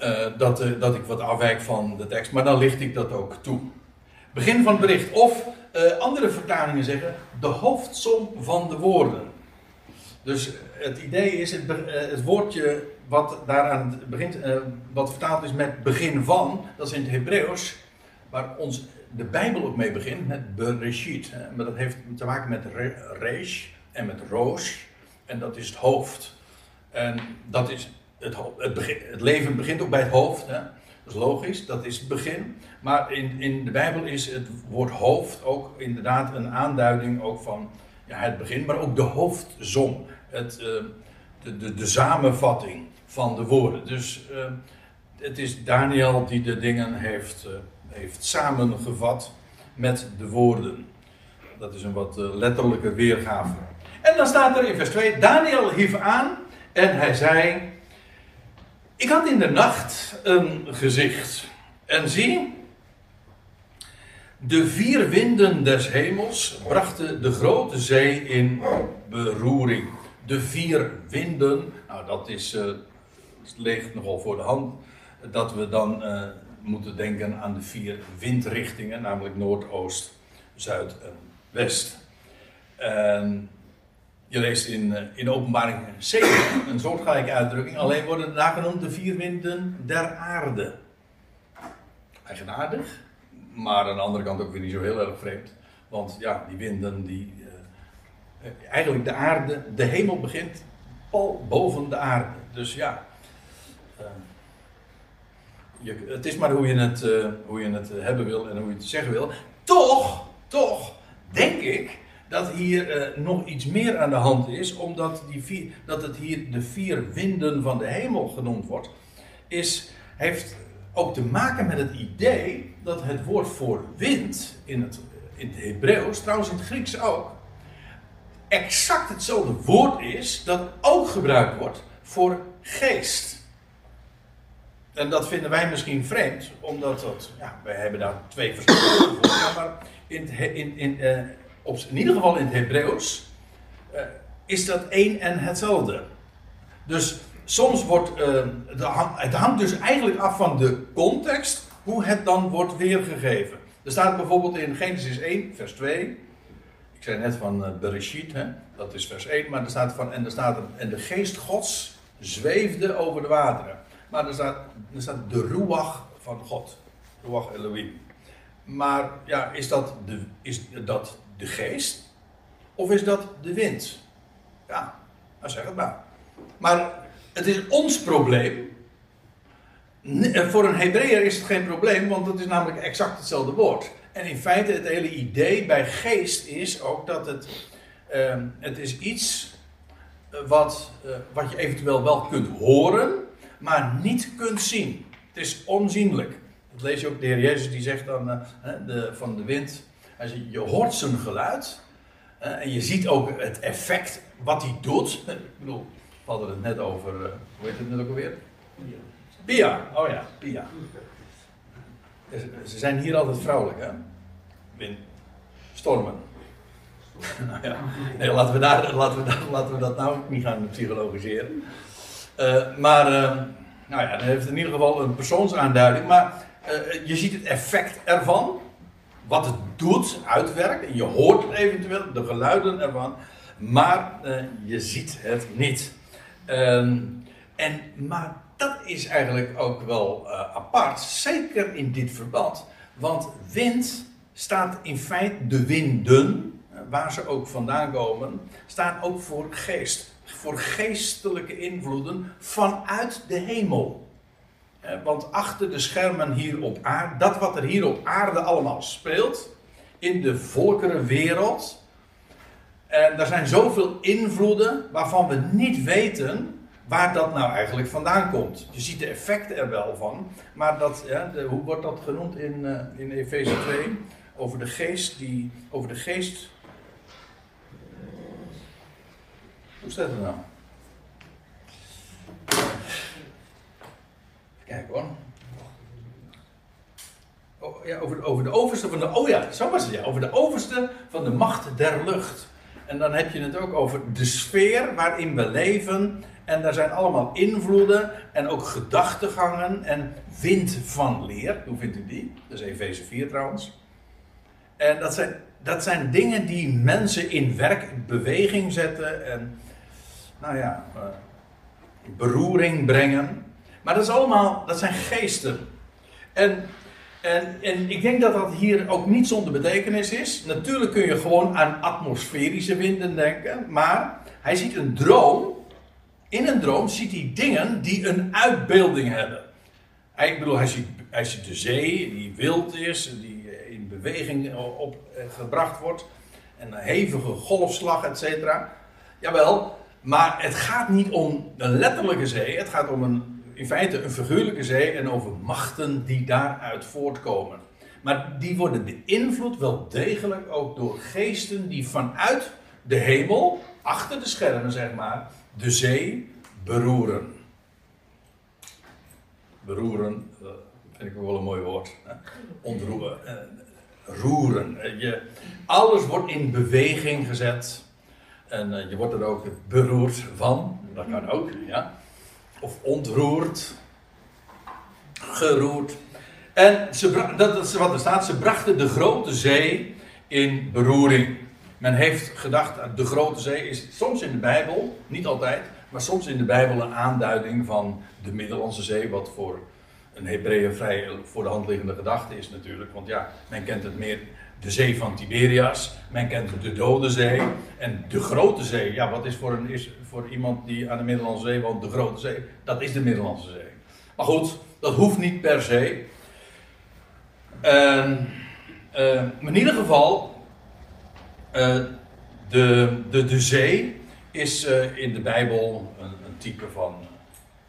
uh, dat, uh, dat ik wat afwijk van de tekst, maar dan licht ik dat ook toe. Begin van het bericht. Of andere vertalingen zeggen de hoofdsom van de woorden. Dus het idee is het, het woordje wat daaraan begint, wat vertaald is met begin van, dat is in het Hebreeuws, waar ons de Bijbel ook mee begint, met Bereshit. Maar dat heeft te maken met Resh en met Roos, en dat is het hoofd. En dat is het, het, begin, het, leven begint ook bij het hoofd. Hè? Dat is logisch, dat is het begin. Maar in, in de Bijbel is het woord hoofd ook inderdaad een aanduiding ook van ja, het begin, maar ook de hoofdzom. Het, uh, de, de, de, samenvatting van de woorden. Dus uh, het is Daniel die de dingen heeft, uh, heeft samengevat met de woorden. Dat is een wat letterlijke weergave. En dan staat er in vers 2: Daniel hief aan en hij zei. Ik had in de nacht een gezicht. En zie, De vier winden des hemels brachten de grote zee in beroering. De vier winden, nou dat is, uh, ligt nogal voor de hand, dat we dan uh, moeten denken aan de vier windrichtingen, namelijk noordoost, zuid en west. En je leest in, eh, in openbaring 7 een soortgelijke uitdrukking, alleen worden daar genoemd de vier winden der aarde. Eigenaardig, maar aan de andere kant ook weer niet zo heel erg vreemd. Want ja, die winden die. Uh, eigenlijk de aarde, de hemel begint pal boven de aarde. Dus ja. Uh, je, het is maar hoe je het, uh, hoe je het hebben wil en hoe je het zeggen wil. Toch, toch, denk ik dat hier nog iets meer aan de hand is, omdat die dat het hier de vier winden van de hemel genoemd wordt, is, heeft ook te maken met het idee dat het woord voor wind in het, in het Hebreeuws, trouwens in het Grieks ook, exact hetzelfde woord is dat ook gebruikt wordt voor geest. En dat vinden wij misschien vreemd, omdat dat, ja, wij hebben daar twee verschillende [COUGHS] maar in, in, in, uh, op, in ieder geval in het Hebreeuws uh, is dat één en hetzelfde. Dus soms wordt, uh, het hangt dus eigenlijk af van de context hoe het dan wordt weergegeven. Er staat bijvoorbeeld in Genesis 1, vers 2. Ik zei net van Bereshit, hè? dat is vers 1, maar er staat van, en er staat, en de geest gods zweefde over de wateren. Maar er staat, er staat de ruach van God, ruach Elohim. Maar ja, is dat de, is dat de geest? Of is dat de wind? Ja, nou zeg het maar. Maar het is ons probleem. Voor een Hebreeër is het geen probleem, want het is namelijk exact hetzelfde woord. En in feite, het hele idee bij geest is ook dat het, uh, het is iets eh, wat, uh, wat je eventueel wel kunt horen, maar niet kunt zien. Het is onzienlijk. Dat lees je ook de Heer Jezus die zegt dan uh, de, van de wind. Hij zegt, je hoort zijn geluid en je ziet ook het effect wat hij doet. [LAUGHS] Ik bedoel, we hadden het net over, uh, hoe heet het net ook alweer? Pia. Pia, oh ja, Pia. Ze zijn hier altijd vrouwelijk, hè? Wind. Stormen. [LAUGHS] nou ja, nee, laten, we daar, laten, we daar, laten we dat nou niet gaan psychologiseren. Uh, maar, uh, nou ja, dan heeft in ieder geval een persoonsaanduiding. Maar uh, je ziet het effect ervan. Wat het doet, uitwerkt. En je hoort eventueel, de geluiden ervan. Maar je ziet het niet. Um, en, maar dat is eigenlijk ook wel apart, zeker in dit verband. Want wind staat in feite, de winden, waar ze ook vandaan komen, staan ook voor geest. Voor geestelijke invloeden vanuit de hemel. Uh, want achter de schermen hier op aarde, dat wat er hier op aarde allemaal speelt, in de volkerenwereld, en er zijn zoveel invloeden waarvan we niet weten waar dat nou eigenlijk vandaan komt. Je ziet de effecten er wel van, maar dat, de, hoe wordt dat genoemd in, uh, in Efeze 2? Over de geest die, over de geest. Hoe staat het nou? Kijk hoor. Oh, ja, over, de overste van de. Oh ja, zo was het ja. Over de overste van de macht der lucht. En dan heb je het ook over de sfeer waarin we leven. En daar zijn allemaal invloeden en ook gedachtegangen en wind van leer. Hoe vindt u die? Dat is Efeze 4 trouwens. En dat zijn, dat zijn dingen die mensen in werk, beweging zetten en, nou ja, uh, beroering brengen. Maar dat is allemaal, dat zijn geesten. En en, en, ik denk dat dat hier ook niet zonder betekenis is. Natuurlijk kun je gewoon aan atmosferische winden denken, maar hij ziet een droom. In een droom ziet hij dingen die een uitbeelding hebben. Ik bedoel, hij ziet, hij ziet de zee die wild is, die in beweging op, gebracht wordt. En een hevige golfslag, et. Jawel, maar het gaat niet om een letterlijke zee, het gaat om een in feite een figuurlijke zee en over machten die daaruit voortkomen. Maar die worden beïnvloed wel degelijk ook door geesten die vanuit de hemel, achter de schermen zeg maar, de zee beroeren. Beroeren, dat vind ik wel een mooi woord. Ontroeren. roeren. Eh, alles wordt in beweging gezet. En eh, je wordt er ook beroerd van. Dat kan ook, ja. Of ontroerd. Geroerd. En ze, dat is wat er staat. Ze brachten de grote zee in beroering. Men heeft gedacht, de grote zee is soms in de Bijbel, niet altijd, maar soms in de Bijbel een aanduiding van de Middellandse Zee, wat voor een Hebreeën vrij voor de hand liggende gedachte is natuurlijk. Want ja, men kent het meer de zee van Tiberias, men kent de Dode Zee en de Grote Zee. Ja, wat is voor, een, is voor iemand die aan de Middellandse Zee woont de Grote Zee? Dat is de Middellandse Zee. Maar goed, dat hoeft niet per se. Uh, uh, in ieder geval, uh, de, de, de zee is uh, in de Bijbel een, een, type van,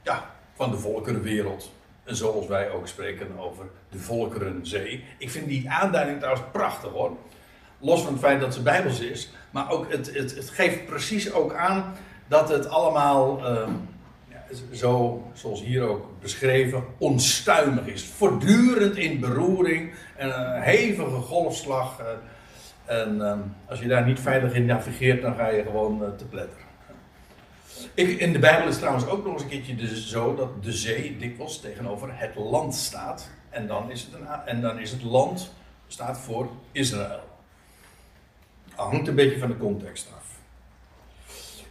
ja, van de volkerenwereld. En zoals wij ook spreken over de volkerenzee. Ik vind die aanduiding trouwens prachtig hoor. Los van het feit dat ze bijbels is. Maar ook het, het, het geeft precies ook aan dat het allemaal, ja, zo, zoals hier ook beschreven, onstuimig is. Voortdurend in beroering. En een hevige golfslag. Uh, en uh, als je daar niet veilig in navigeert, dan ga je gewoon uh, te pletteren. Ik, in de Bijbel is trouwens ook nog eens een keertje dus zo dat de zee dikwijls tegenover het land staat. En dan is het, en dan is het land staat voor Israël. Dat hangt een beetje van de context af.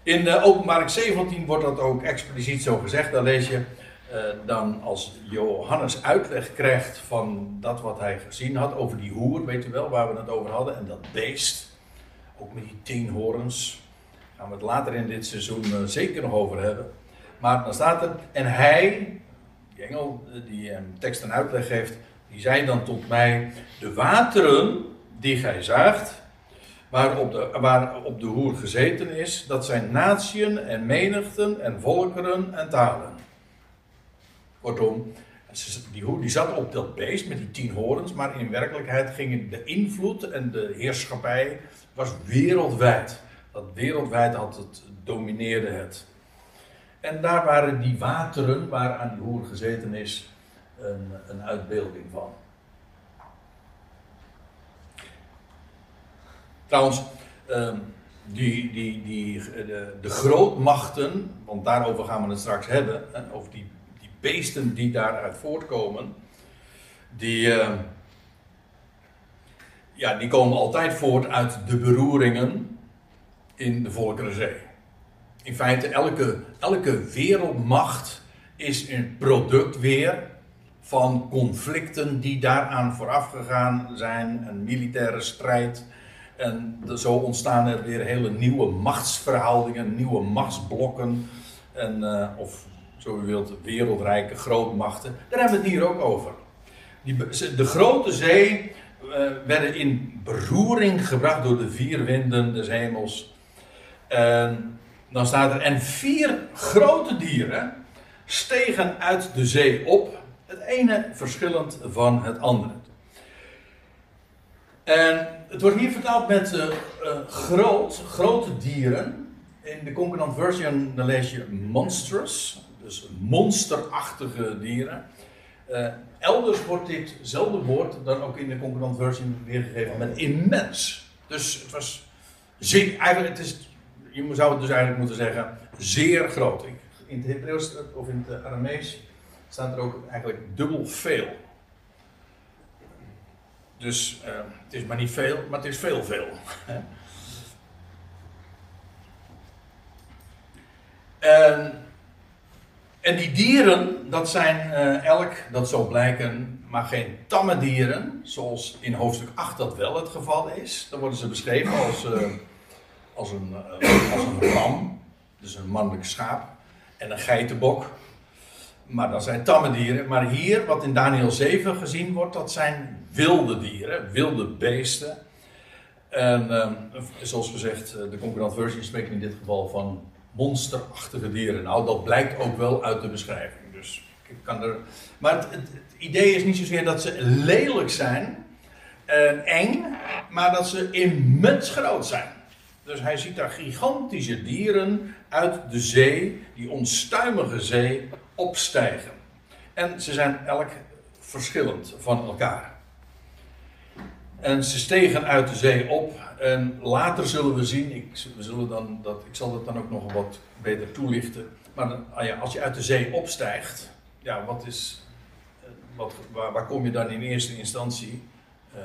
In de openbaring 17 wordt dat ook expliciet zo gezegd. Dan lees je uh, dan als Johannes uitleg krijgt van dat wat hij gezien had over die hoer, weet u wel, waar we het over hadden, en dat beest, ook met die tien horens, gaan we het later in dit seizoen uh, zeker nog over hebben. Maar dan staat er, en hij, die engel die hem tekst en uitleg geeft, die zei dan tot mij, de wateren die gij zaagt, waar op, de, waar op de hoer gezeten is, dat zijn natieën en menigten en volkeren en talen. Kortom, die hoer die zat op dat beest met die tien horens, maar in werkelijkheid ging de invloed en de heerschappij was wereldwijd. Dat wereldwijd had het, domineerde het. En daar waren die wateren waar aan die hoer gezeten is een, een uitbeelding van. Trouwens, um, die, die, die, de, de grootmachten, want daarover gaan we het straks hebben, over die beesten die daaruit voortkomen, die, uh, ja, die komen altijd voort uit de beroeringen in de Volkerenzee. In feite, elke, elke wereldmacht is een product weer van conflicten die daaraan vooraf gegaan zijn, een militaire strijd. En zo ontstaan er weer hele nieuwe machtsverhoudingen, nieuwe machtsblokken. En, uh, of zo u wilt, wereldrijke grootmachten. Daar hebben we het hier ook over. Die, de grote zee uh, werden in beroering gebracht door de vier winden des hemels. En dan staat er, en vier grote dieren stegen uit de zee op, het ene verschillend van het andere. En het wordt hier vertaald met uh, uh, groot, grote dieren. In de concordant version dan lees je monstrous. Dus monsterachtige dieren. Uh, elders wordt ditzelfde woord dan ook in de concordant versie weergegeven met immens. Dus het was eigenlijk, het is, je zou het dus eigenlijk moeten zeggen, zeer groot. In het Hebreeuws of in het Aramees staat er ook eigenlijk dubbel veel. Dus uh, het is maar niet veel, maar het is veel veel. [LAUGHS] en en die dieren, dat zijn uh, elk, dat zal blijken, maar geen tamme dieren, zoals in hoofdstuk 8 dat wel het geval is. Dan worden ze beschreven als, uh, als, een, uh, als een ram, dus een mannelijk schaap, en een geitenbok. Maar dat zijn tamme dieren. Maar hier, wat in Daniel 7 gezien wordt, dat zijn wilde dieren, wilde beesten. En zoals gezegd, de concurrent versie spreekt in dit geval van monsterachtige dieren. Nou, dat blijkt ook wel uit de beschrijving. Dus ik kan er. Maar het, het, idee is niet zozeer dat ze lelijk zijn en eng, maar dat ze immens groot zijn. Dus hij ziet daar gigantische dieren uit de zee, die onstuimige zee, opstijgen. En ze zijn elk verschillend van elkaar. En ze stegen uit de zee op. En later zullen we zien, ik, we zullen dan dat, ik zal dat dan ook nog wat beter toelichten. Maar ah als je uit de zee opstijgt, ja, wat is, eh, wat, waar, kom je dan in eerste instantie uh,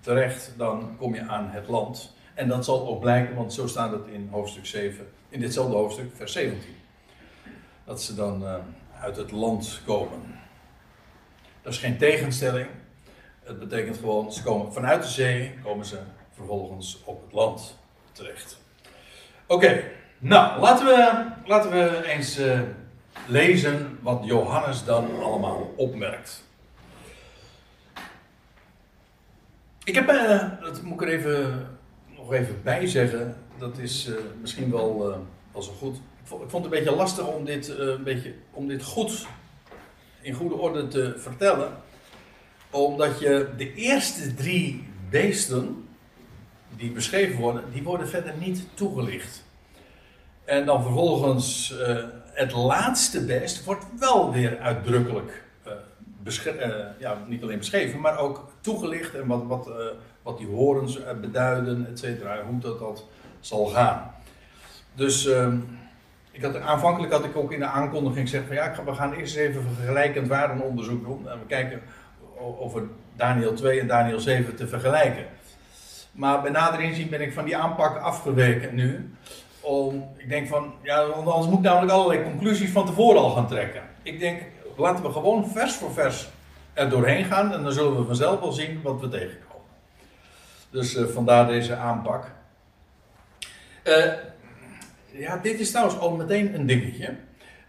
terecht? Dan kom je aan het land. En dat zal ook blijken, want zo staat het in hoofdstuk 7, in ditzelfde hoofdstuk, vers 17. Dat ze dan uh, uit het land komen. Dat is geen tegenstelling. Het betekent gewoon, ze komen vanuit de zee, komen ze vervolgens op het land terecht. Oké, nou laten we, laten we eens uh, lezen wat Johannes dan allemaal opmerkt. Ik heb, uh, dat moet ik er even, nog even bij zeggen, dat is uh, misschien wel, wel zo goed. Ik vond, het een beetje lastig om dit, een beetje, om dit goed in goede orde te vertellen. Omdat je de eerste drie beesten die beschreven worden, die worden verder niet toegelicht. En dan vervolgens het laatste beest wordt wel weer uitdrukkelijk ja, niet alleen beschreven, maar ook toegelicht en wat, wat, wat die horens beduiden, et cetera, hoe dat, dat zal gaan. Dus ehm, ik had, aanvankelijk had ik ook in de aankondiging gezegd van ja, we gaan eerst even vergelijkend waardenonderzoek doen. En we kijken over Daniel 2 en Daniel 7 te vergelijken. Maar bij nader inzien ben ik van die aanpak afgeweken nu. Om, ik denk van, ja, anders moet ik namelijk allerlei conclusies van tevoren al gaan trekken. Ik denk, laten we gewoon vers voor vers er doorheen gaan en dan zullen we vanzelf wel zien wat we tegenkomen. Dus uh, vandaar deze aanpak. Uh, ja, dit is trouwens al meteen een dingetje.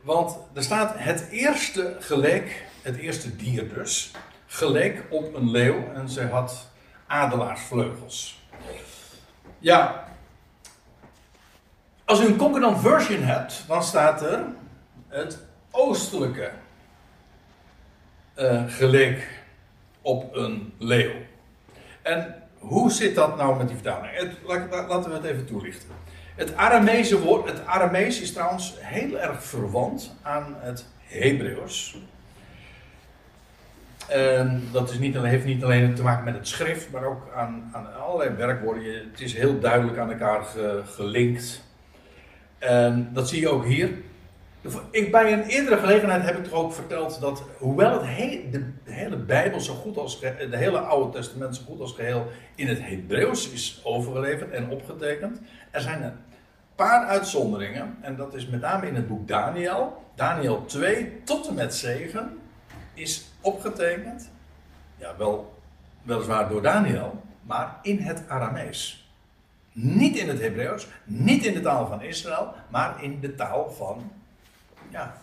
Want er staat het eerste geleek, het eerste dier dus, geleek op een leeuw en ze had adelaarsvleugels. Ja, als u een concordant version hebt, dan staat er het oostelijke uh, op een leeuw. En hoe zit dat nou met die vertaling? Laten we het even toelichten. Het Aramese woord, het Aramees is trouwens heel erg verwant aan het Hebreeuws. Dat is niet heeft niet alleen te maken met het schrift, maar ook aan, aan allerlei werkwoorden. Het is heel duidelijk aan elkaar ge, gelinkt. Dat zie je ook hier. Ik, bij een eerdere gelegenheid heb ik toch ook verteld dat, hoewel het de, hele Bijbel zo goed als de hele Oude Testament zo goed als geheel in het Hebreeuws is overgeleverd en opgetekend, er zijn een paar uitzonderingen. En dat is met name in het boek Daniel. Daniel 2 tot en met 7 is opgetekend. Ja, wel, weliswaar door Daniel, maar in het Aramees. Niet in het Hebreeuws, niet in de taal van Israël, maar in de taal van ja,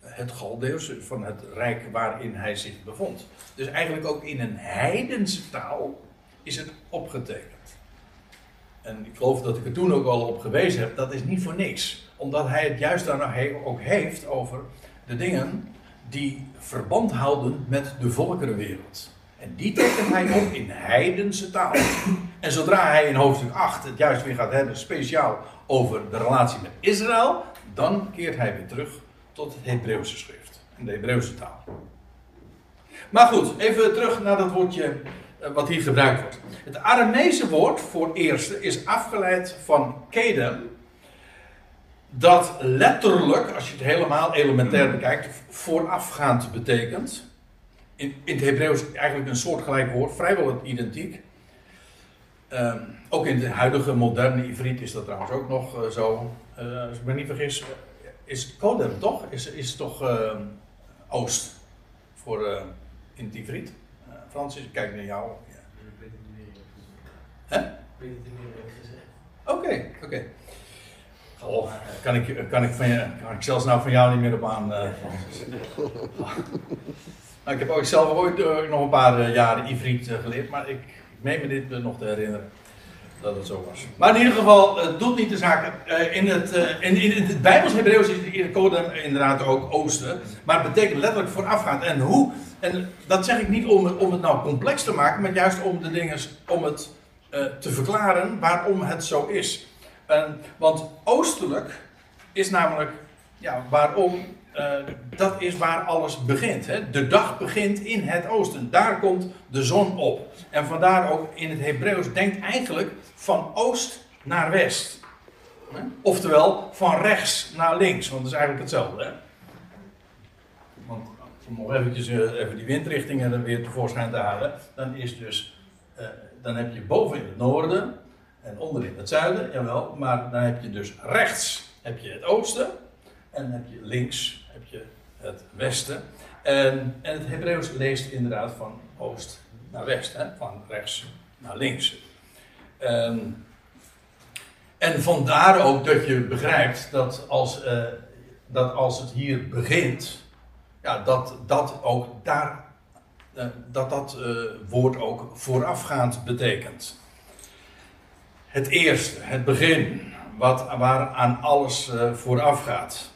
het Galdeus, van het rijk waarin hij zich bevond. Dus eigenlijk ook in een heidense taal is het opgetekend. En ik geloof dat ik er toen ook al op gewezen heb, dat is niet voor niks. Omdat hij het juist daar ook heeft over de dingen die verband houden met de volkerenwereld. En die tekent hij op in heidense taal. En zodra hij in hoofdstuk 8 het juist weer gaat hebben, speciaal over de relatie met Israël, dan keert hij weer terug tot het Hebreeuwse schrift en de Hebreeuwse taal. Maar goed, even terug naar dat woordje eh, wat hier gebruikt wordt. Het Aramese woord voor eerste is afgeleid van kedem, dat letterlijk, als je het helemaal elementair bekijkt, voorafgaand betekent. In, in het Hebreeuws eigenlijk een soortgelijk woord, vrijwel identiek. Um, ook in de huidige moderne Ivriet is dat trouwens ook nog uh, zo. Uh, als ik me niet vergis, is Kodem toch? Is, is toch uh, Oost voor in het Ivriet? Francis, ik kijk naar jou. Ja. Ik weet het niet meer. Hè? Ik weet het niet meer gezegd. Oké, oké. Oh, kan ik, kan, ik van je, kan ik zelfs nou van jou niet meer op aan. Uh, nou, ik heb ook zelf ooit uh, nog een paar uh, jaren Ivriet geleerd, maar ik, ik meen me dit nog te herinneren dat het zo was. Maar in ieder geval, het doet niet de zaken. in, het, in, in het Bijbels Hebreeuws is de code inderdaad ook oosten, maar het betekent letterlijk voorafgaand. En hoe en dat zeg ik niet om, om het nou complex te maken, maar juist om de dingen, om het te verklaren waarom het zo is. want oostelijk is namelijk, ja, waarom eh, dat is waar alles begint. Hè? De dag begint in het oosten. Daar komt de zon op. En vandaar ook in het Hebreeuws denkt eigenlijk van oost naar west. Oftewel van rechts naar links, want dat is eigenlijk hetzelfde. Hè? Want om nog eventjes uh, even die windrichtingen er weer tevoorschijn te halen, dan is dus, uh, dan heb je boven in het noorden en onder in het zuiden, jawel, maar dan heb je dus rechts heb je het oosten en dan heb je links het westen. En, en het Hebreeuws leest inderdaad van oost naar west, hè? van rechts naar links. Um, en vandaar ook dat je begrijpt dat als, uh, dat als het hier begint, ja, dat dat ook daar, uh, dat dat uh, woord ook voorafgaand betekent. Het eerste, het begin, wat, waar aan alles vooraf gaat.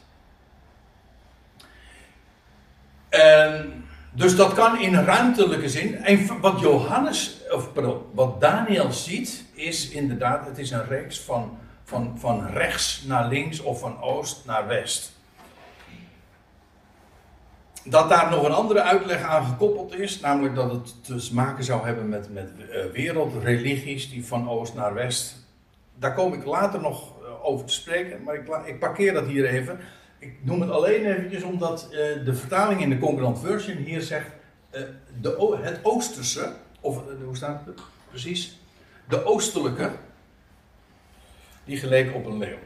En dus dat kan in ruimtelijke zin. En wat Johannes, of wat Daniel ziet, is inderdaad, het is een reeks van, van, van rechts naar links of van oost naar west. Dat daar nog een andere uitleg aan gekoppeld is, namelijk dat het te maken zou hebben met, met uh, wereldreligies die van oost naar west. Daar kom ik later nog uh, over te spreken, maar ik, ik parkeer dat hier even. Ik noem het alleen eventjes omdat uh, de vertaling in de Concordant Version hier zegt de, het oosterse, of hoe staat het precies? De oostelijke, die geleek op een leeuw.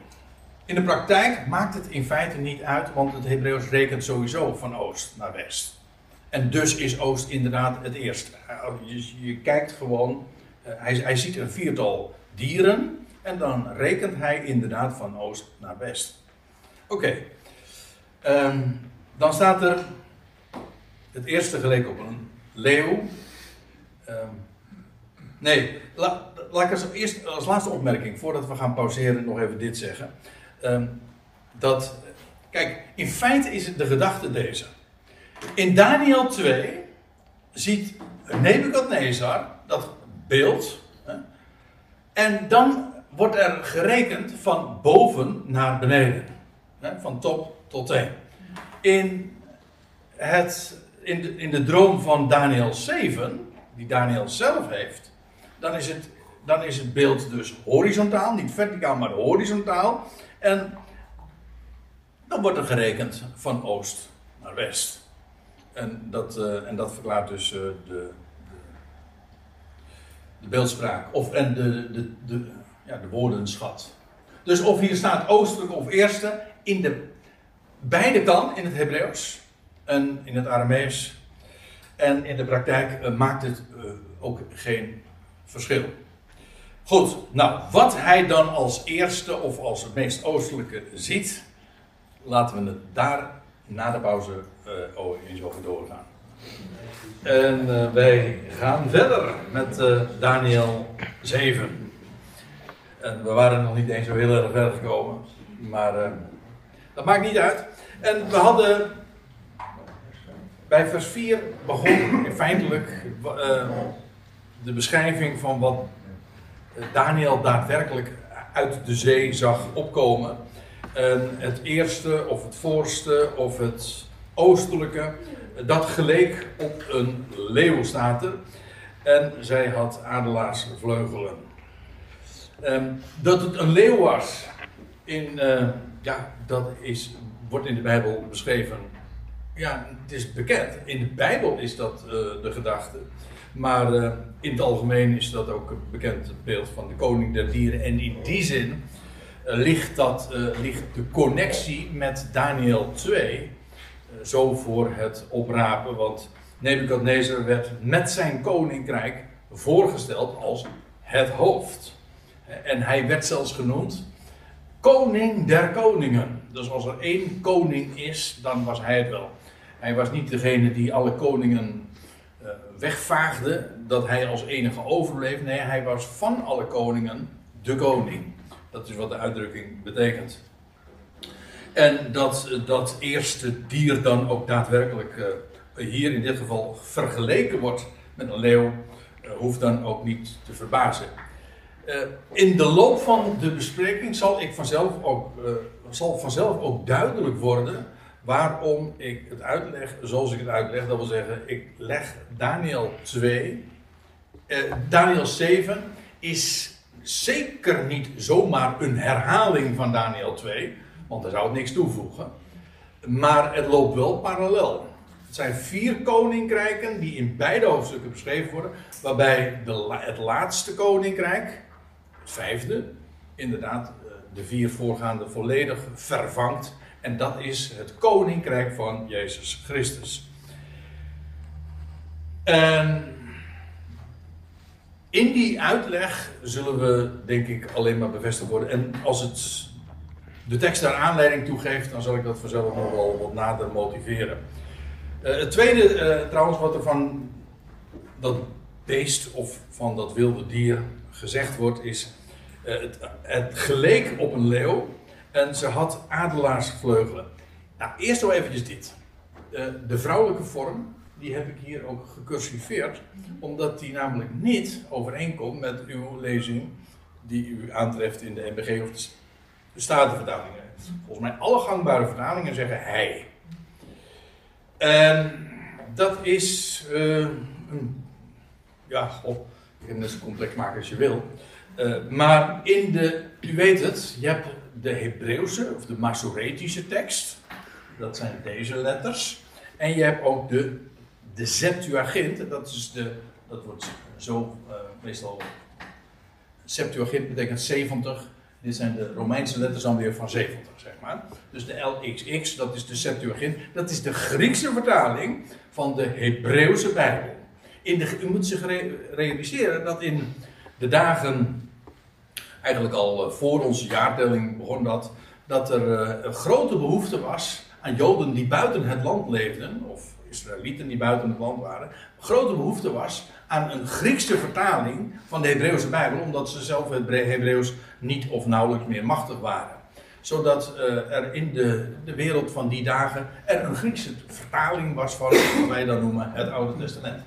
In de praktijk maakt het in feite niet uit, want het Hebreeuws rekent sowieso van oost naar west. En dus is oost inderdaad het eerste. Je, je kijkt gewoon, hij, hij ziet een viertal dieren en dan rekent hij inderdaad van oost naar west. Oké. Um, dan staat er het eerste geleek op een leeuw. Um, nee, la, laat ik als, eerst, als laatste opmerking, voordat we gaan pauzeren, nog even dit zeggen. Um, dat, kijk, in feite is het de gedachte deze. In Daniel 2 ziet Nebukadnezar dat beeld. Hè, en dan wordt er gerekend van boven naar beneden. Hè, van top tot teen. In, het, in, de, in de droom van Daniel 7, die Daniel zelf heeft, dan is het dan is het beeld dus horizontaal, niet verticaal, maar horizontaal. En dan wordt er gerekend van oost naar west. En dat, uh, en dat verklaart dus uh, de, de, de, beeldspraak. Of, en de, de, de, ja, de woordenschat. Dus of hier staat oostelijk of eerste, in de beide kan in het Hebreeuws en in het Aramees. En in de praktijk uh, maakt het ook geen verschil. Goed, nou, wat hij dan als eerste of als het meest oostelijke ziet, laten we het daar na de pauze uh, eens over doorgaan. En wij gaan verder met Daniel 7. En we waren nog niet eens zo heel erg ver gekomen, maar dat maakt niet uit. En we hadden bij vers 4 begon feitelijk de beschrijving van wat Daniel daadwerkelijk uit de zee zag opkomen. En het eerste, of het voorste, of het oostelijke, dat geleek op een leeuw, staat er. En zij had adelaarsvleugelen. Um, dat het een leeuw was, in, uh, ja, dat is, wordt in de Bijbel beschreven. Ja, het is bekend. In de Bijbel is dat uh, de gedachte. Maar uh, in het algemeen is dat ook een bekend beeld van de koning der dieren. En in die zin uh, ligt, dat, ligt de connectie met Daniel 2 zo voor het oprapen. Want Nebukadnezar werd met zijn koninkrijk voorgesteld als het hoofd. En hij werd zelfs genoemd koning der koningen. Dus als er één koning is, dan was hij het wel. Hij was niet degene die alle koningen uh, wegvaagde, dat hij als enige overbleef. Nee, hij was van alle koningen de koning. Dat is wat de uitdrukking betekent. En dat dat eerste dier dan ook daadwerkelijk uh, hier in dit geval vergeleken wordt met een leeuw, uh, hoeft dan ook niet te verbazen. In de loop van de bespreking zal, ik vanzelf ook, zal vanzelf ook duidelijk worden waarom ik het uitleg zoals ik het uitleg. Dat wil zeggen, ik leg Daniel 2. Eh, Daniel 7 is zeker niet zomaar een herhaling van Daniel 2, want daar zou het niks toevoegen. Maar het loopt wel parallel. Het zijn vier koninkrijken die in beide hoofdstukken beschreven worden, waarbij de, het laatste koninkrijk, vijfde, inderdaad eh, de vier voorgaande volledig vervangt. En dat is het koninkrijk van Jezus Christus. En in die uitleg zullen we, denk ik, alleen maar bevestigd worden. En als het de tekst daar aanleiding toe geeft, dan zal ik dat vanzelf nog wel wat nader motiveren. Uh, het tweede, uh, trouwens, wat er van dat beest of van dat wilde dier gezegd wordt, is: uh, het, geleek op een leeuw en ze had adelaarsvleugelen. Nou, eerst nog eventjes dit. de vrouwelijke vorm die heb ik hier ook gecursiveerd, omdat die namelijk niet overeenkomt met uw lezing die u aantreft in de MBG of de Statenvertalingen. Volgens mij alle gangbare vertalingen zeggen hij. En dat is, uh, een, ja, god, je kan het zo complex maken als je wil. Uh, maar in de, u weet het, je hebt de Hebreeuwse of de Masoretische tekst. Dat zijn deze letters. En je hebt ook de de Septuagint, dat, is de, dat wordt zo uh, meestal. Septuagint betekent 70. Dit zijn de Romeinse letters dan weer van 70, zeg maar. Dus de LXX, dat is de Septuagint. Dat is de Griekse vertaling van de Hebreeuwse Bijbel. In u moet zich realiseren dat in de dagen, eigenlijk al eh, voor onze jaartelling begon dat, dat er uh, een grote behoefte was aan Joden die buiten het land leefden, of Israëlieten die buiten het land waren, grote behoefte was aan een Griekse vertaling van de Hebreeuwse Bijbel, omdat ze zelf het Hebreeuws niet of nauwelijks meer machtig waren. Zodat uh, er in de, de wereld van die dagen er een Griekse vertaling was van wat wij dan noemen het Oude Testament.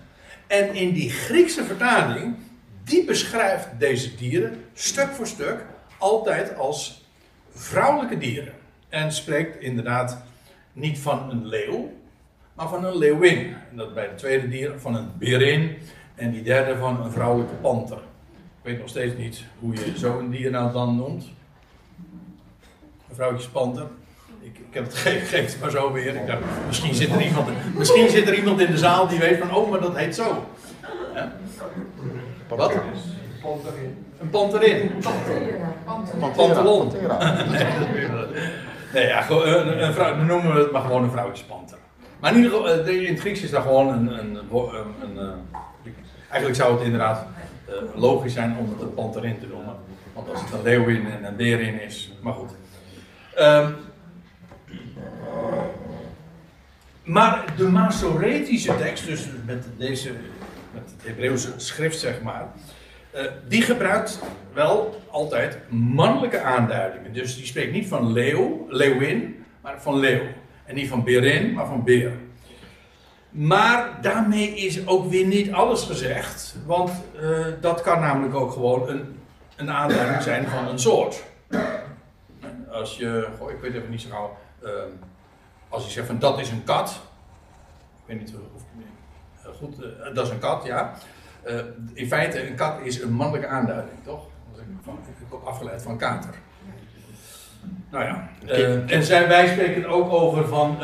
En in die Griekse vertaling, die beschrijft deze dieren stuk voor stuk altijd als vrouwelijke dieren. En spreekt inderdaad niet van een leeuw, maar van een leeuwin. En dat bij het tweede dier van een berin. En die derde van een vrouwelijke panter. Ik weet nog steeds niet hoe je zo'n dier nou dan noemt. Een vrouwtjespanter. Ik, ik heb het gegeven maar zo weer. Ik dacht, misschien zit, er iemand, misschien zit er iemand in de zaal die weet van, oh, maar dat heet zo. Ja? Wat? Een panterin. Een pantalon. [LAUGHS] Nee, ja, een, een vrouw, dan noemen we het maar gewoon een vrouwtjespanter. Maar in ieder geval, eh, in het Grieks is daar gewoon een. een, een, een eh, eigenlijk zou het inderdaad logisch zijn om het een panterin te noemen. Want als het een leeuwin en een beerin is. Maar goed. Um, maar de Masoretische tekst, dus met deze. met het Hebreeuwse schrift zeg maar. Uh, die gebruikt wel altijd mannelijke aanduidingen. Dus die spreekt niet van leeuw, leeuwin, maar van leeuw. En niet van Berin, maar van Beer. Maar daarmee is ook weer niet alles gezegd. Want uh, dat kan namelijk ook gewoon een, een aanduiding zijn van een soort. Als je, goh, ik weet even niet zo gauw. Uh, als je zegt van dat is een kat. Ik weet niet of. Uh, goed, dat is een kat, ja. in feite, een kat is een mannelijke aanduiding, toch? Dat ik, van, ik afgeleid van kater. Nou ja. Uh, en zij, wij spreken ook over van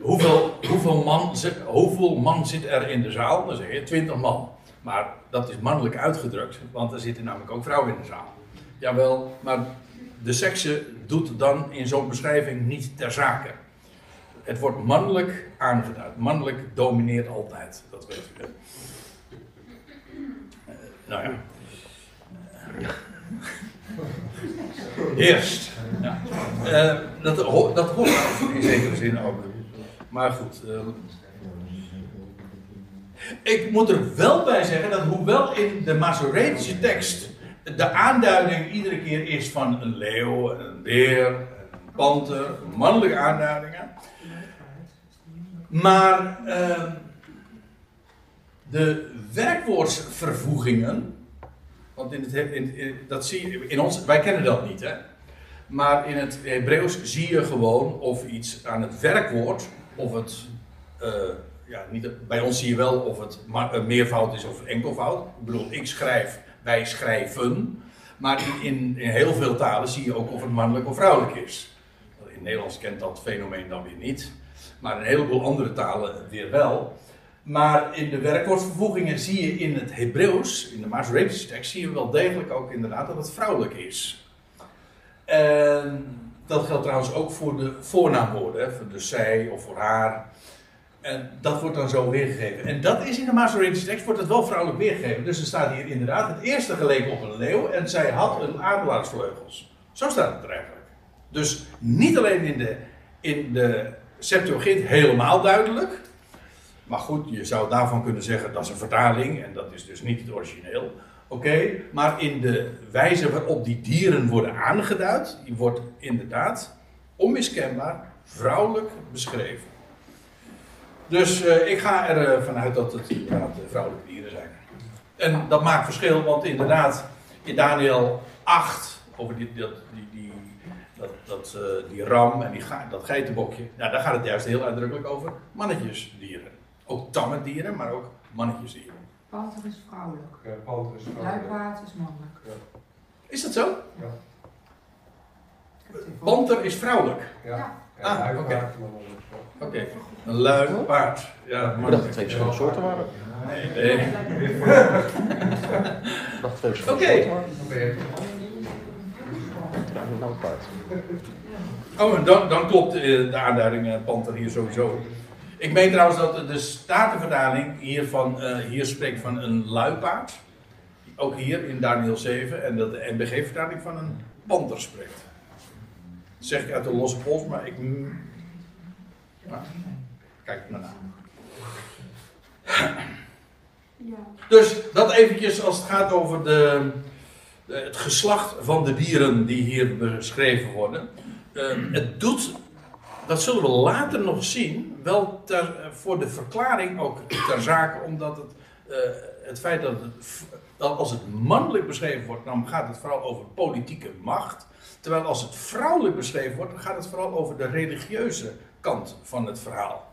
hoeveel, hoeveel, man, hoeveel man zit er in de zaal? Dan zeg je 20 man. Maar dat is mannelijk uitgedrukt, want er zitten namelijk ook vrouwen in de zaal. Jawel, maar de sekse doet dan in zo'n beschrijving niet ter zake. Het wordt mannelijk aangeduid. Mannelijk domineert altijd, dat weet u. Uh, nou ja. Eerst. Ja. Uh, dat, dat hoort in zekere zin ook. Maar goed. Uh, ik moet er wel bij zeggen dat hoewel in de Masoretische tekst de aanduiding iedere keer is van een leeuw, een beer, een panter, mannelijke aanduidingen. Maar uh, de werkwoordsvervoegingen want in het, in, dat zie je in ons, wij kennen dat niet, hè? Maar in het Hebreeuws zie je gewoon of iets aan het werkwoord, of het, uh, ja, niet, bij ons zie je wel of het een meervoud is of enkelvoud. Ik bedoel, ik schrijf, wij schrijven. Maar in, in, heel veel talen zie je ook of het mannelijk of vrouwelijk is. In Nederlands kent dat fenomeen dan weer niet. Maar een heleboel andere talen weer wel. Maar in de werkwoordvervoegingen zie je in het Hebreeuws, in de Masoretische tekst, zie je wel degelijk ook inderdaad dat het vrouwelijk is. En dat geldt trouwens ook voor de voornaamwoorden, voor de zij of voor haar. En dat wordt dan zo weergegeven. En dat is in de Masoretische tekst, wordt het wel vrouwelijk weergegeven. Dus er staat hier inderdaad, het eerste geleek op een leeuw en zij had een adelaarsvleugels. Zo staat het er eigenlijk. Dus niet alleen in de, in de Septuagint helemaal duidelijk. Maar goed, je zou daarvan kunnen zeggen dat is een vertaling en dat is dus niet het origineel. Oké, maar in de wijze waarop die dieren worden aangeduid, die wordt inderdaad onmiskenbaar vrouwelijk beschreven. Dus uh, ik ga ervan uh, uit dat het inderdaad vrouwelijke dieren zijn. En dat maakt verschil, want inderdaad, in Daniel 8, over die, die, die, dat, dat, uh, die ram en die, dat geitenbokje, nou, daar gaat het juist heel uitdrukkelijk over mannetjesdieren. Ook tamme dieren, maar ook mannetjesdieren. Panter is vrouwelijk. Ja, panter is vrouwelijk. Luipaard is mannelijk. Ja. Is dat zo? Ja. Panter is vrouwelijk? Ja. ja. Ah, oké. Okay. Oké, okay. een luipaard. Ja, maar dat het twee verschillende soorten waren. Nee, nee. Ik dacht twee verschillende Oké. Oh, en dan, dan klopt de aanduiding uh, panter hier sowieso. Ik meen trouwens dat de Statenvertaling hiervan, uh, hier spreekt van een luipaard. Ook hier in Daniel 7. En dat de NBG-vertaling van een panter spreekt. Dat zeg ik uit de losse pols, maar ik. Kijk maar na. Ja. Dus dat eventjes als het gaat over de, het geslacht van de dieren die hier beschreven worden. Uh, het doet dat zullen we later nog zien, wel ter, voor de verklaring ook ter zake, omdat het, het feit dat als het mannelijk beschreven wordt, dan gaat het vooral over politieke macht. Terwijl als het vrouwelijk beschreven wordt, dan gaat het vooral over de religieuze kant van het verhaal.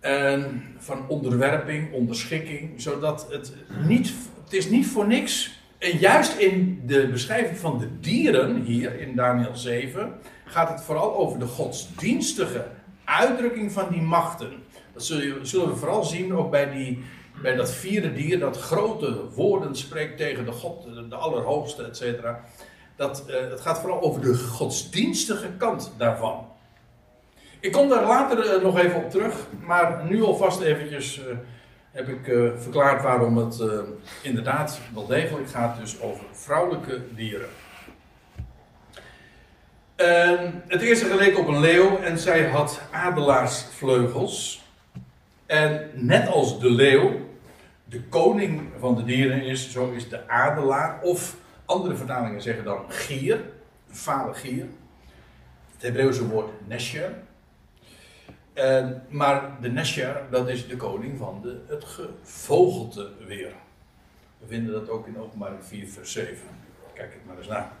En van onderwerping, onderschikking, zodat het niet, het is niet voor niks. En juist in de beschrijving van de dieren hier in Daniel 7 gaat het vooral over de godsdienstige uitdrukking van die machten. Dat zullen we vooral zien ook bij, die, bij dat vierde dier dat grote woorden spreekt tegen de God, de Allerhoogste, et cetera. Dat, uh, het gaat vooral over de godsdienstige kant daarvan. Ik kom daar later uh, nog even op terug, maar nu alvast eventjes uh, heb ik verklaard waarom het inderdaad wel degelijk gaat dus over vrouwelijke dieren. Uh, het eerste geleek op een leeuw en zij had adelaarsvleugels. En net als de leeuw de koning van de dieren is, zo is de adelaar, of andere vertalingen zeggen dan gier, een gier. Het Hebreeuwse woord nesher. Uh, maar de nesher, dat is de koning van de, het gevogelte weer. We vinden dat ook in openbaring 4 vers 7. Kijk het maar eens na.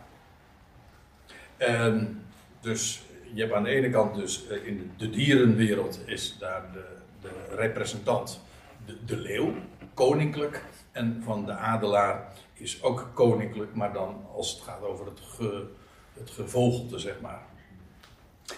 En dus je hebt aan de ene kant dus in de, de dierenwereld is daar de, de representant de, de, leeuw, koninklijk. En van de adelaar is ook koninklijk, maar dan als het gaat over het, ge, het gevogelte, zeg maar.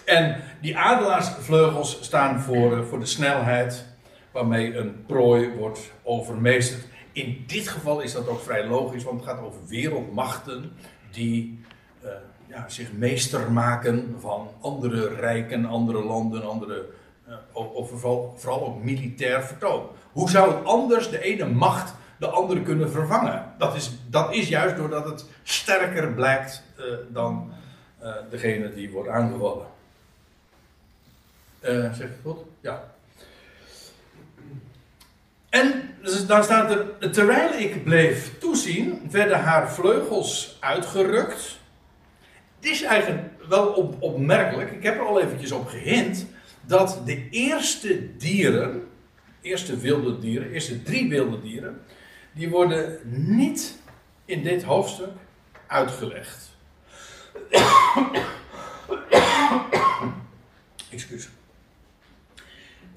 En die adelaarsvleugels staan voor, voor de snelheid waarmee een prooi wordt overmeesterd. In dit geval is dat ook vrij logisch, want het gaat over wereldmachten die uh, ja, zich meester maken van andere rijken, andere landen, andere, uh, of vooral, vooral ook militair vertoon. Hoe zou het anders de ene macht de andere kunnen vervangen? Dat is, dat is juist doordat het sterker blijkt dan degene die wordt aangevallen. Zeg ik goed? Ja. En dus daar staat er, terwijl ik bleef toezien, werden haar vleugels uitgerukt het is eigenlijk wel op, opmerkelijk, ik heb er al eventjes op gehint, dat de eerste dieren, eerste wilde dieren, eerste drie wilde dieren, die worden niet in dit hoofdstuk uitgelegd. [COUGHS] Excuus.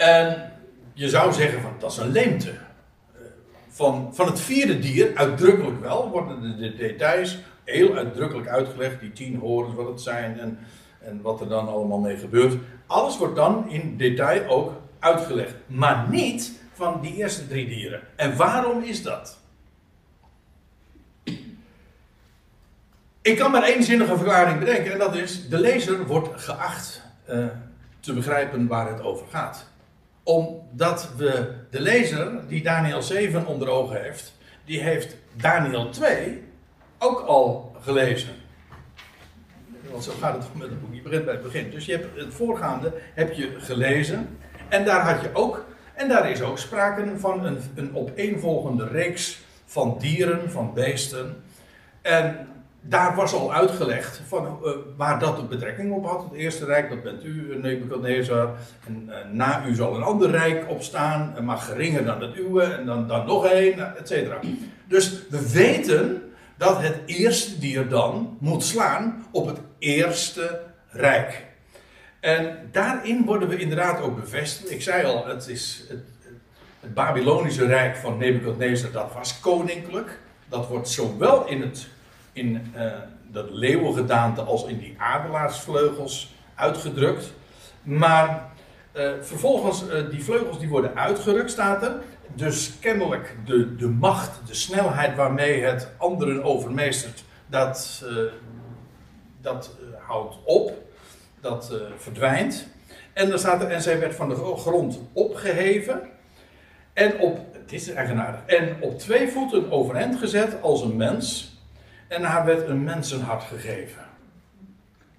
En je zou zeggen van dat is een leemte. Eh, Van, van het vierde dier, uitdrukkelijk wel, worden de, de details heel uitdrukkelijk uitgelegd. Die tien horens, wat het zijn en, en wat er dan allemaal mee gebeurt. Alles wordt dan in detail ook uitgelegd. Maar niet van die eerste drie dieren. En waarom is dat? Ik kan maar één zinnige verklaring bedenken en dat is: de lezer wordt geacht eh, te begrijpen waar het over gaat. Omdat we de lezer die Daniel 7 onder ogen heeft, die heeft Daniel 2 ook al gelezen. Want zo gaat het met het boek, je begint bij het begin. Dus je hebt het voorgaande heb je gelezen en daar had je ook, en daar is ook sprake van een, een opeenvolgende reeks van dieren, van beesten. En daar was al uitgelegd van, eh, waar dat de betrekking op had. Het eerste rijk, dat bent u, Nebuchadnezzar. En eh, na u zal een ander rijk opstaan, eh, maar geringer dan het uwe. En dan, dan nog één, et cetera. Dus we weten dat het eerste dier dan moet slaan op het eerste rijk. En daarin worden we inderdaad ook bevestigd. Ik zei al, het is het, het Babylonische rijk van Nebuchadnezzar, dat was koninklijk. Dat wordt zowel in het in eh, dat leeuwengedaante als in die adelaarsvleugels uitgedrukt. Maar eh, vervolgens, eh, die vleugels die worden uitgerukt, staat er. Dus kennelijk de, de macht, de snelheid waarmee het anderen overmeestert, dat, dat houdt op. Dat verdwijnt. En dan staat er, en zij werd van de grond opgeheven. En op, het is eigenaardig, en op twee voeten overeind gezet als een mens. En haar werd een mensenhart gegeven.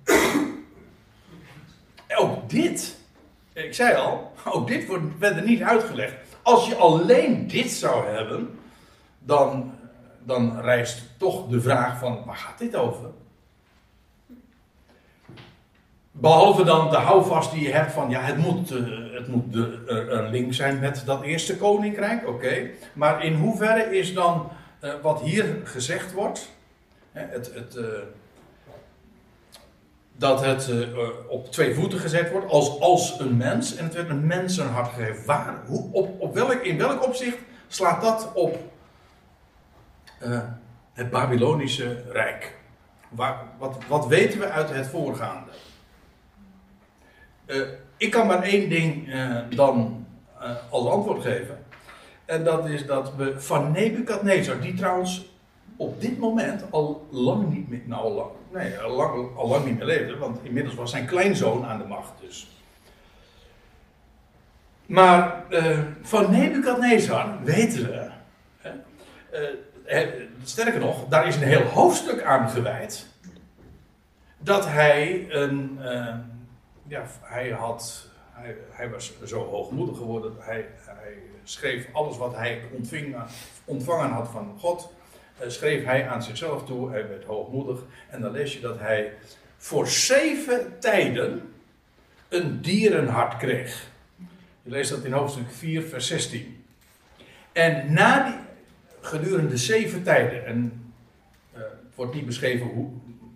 [COUGHS] Ook dit, ik zei al, ook dit werd er niet uitgelegd. Als je alleen dit zou hebben, dan, dan rijst toch de vraag van, waar gaat dit over? Behalve dan de houvast die je hebt van, ja, het moet, eh, het moet de, een link zijn met dat eerste koninkrijk, oké. Maar in hoeverre is dan eh, wat hier gezegd wordt, het, het, eh, dat het eh, eh, op twee voeten gezet wordt als, als een mens en het werd een mensenhart gegeven. Waar, hoe, op, op welk, in welk opzicht slaat dat op het Babylonische Rijk? Waar, wat, wat weten we uit het voorgaande? Ik kan maar één ding dan als antwoord geven. En dat is dat we van Nebukadnezar, die trouwens op dit moment al lang niet meer, nou nee, al lang, al lang niet leefde, want inmiddels was zijn kleinzoon aan de macht dus. Maar eh, van Nebukadnezar weten we, eh, eh, sterker nog, daar is een heel hoofdstuk aan gewijd, dat hij een, eh, ja, hij had, hij, hij was zo hoogmoedig geworden, hij, hij schreef alles wat hij ontvangen had van God, schreef hij aan zichzelf toe, hij werd hoogmoedig, en dan lees je dat hij voor zeven tijden een dierenhart kreeg. Je leest dat in hoofdstuk 4, vers 16. En na die, gedurende zeven tijden, en eh, het wordt niet beschreven hoe,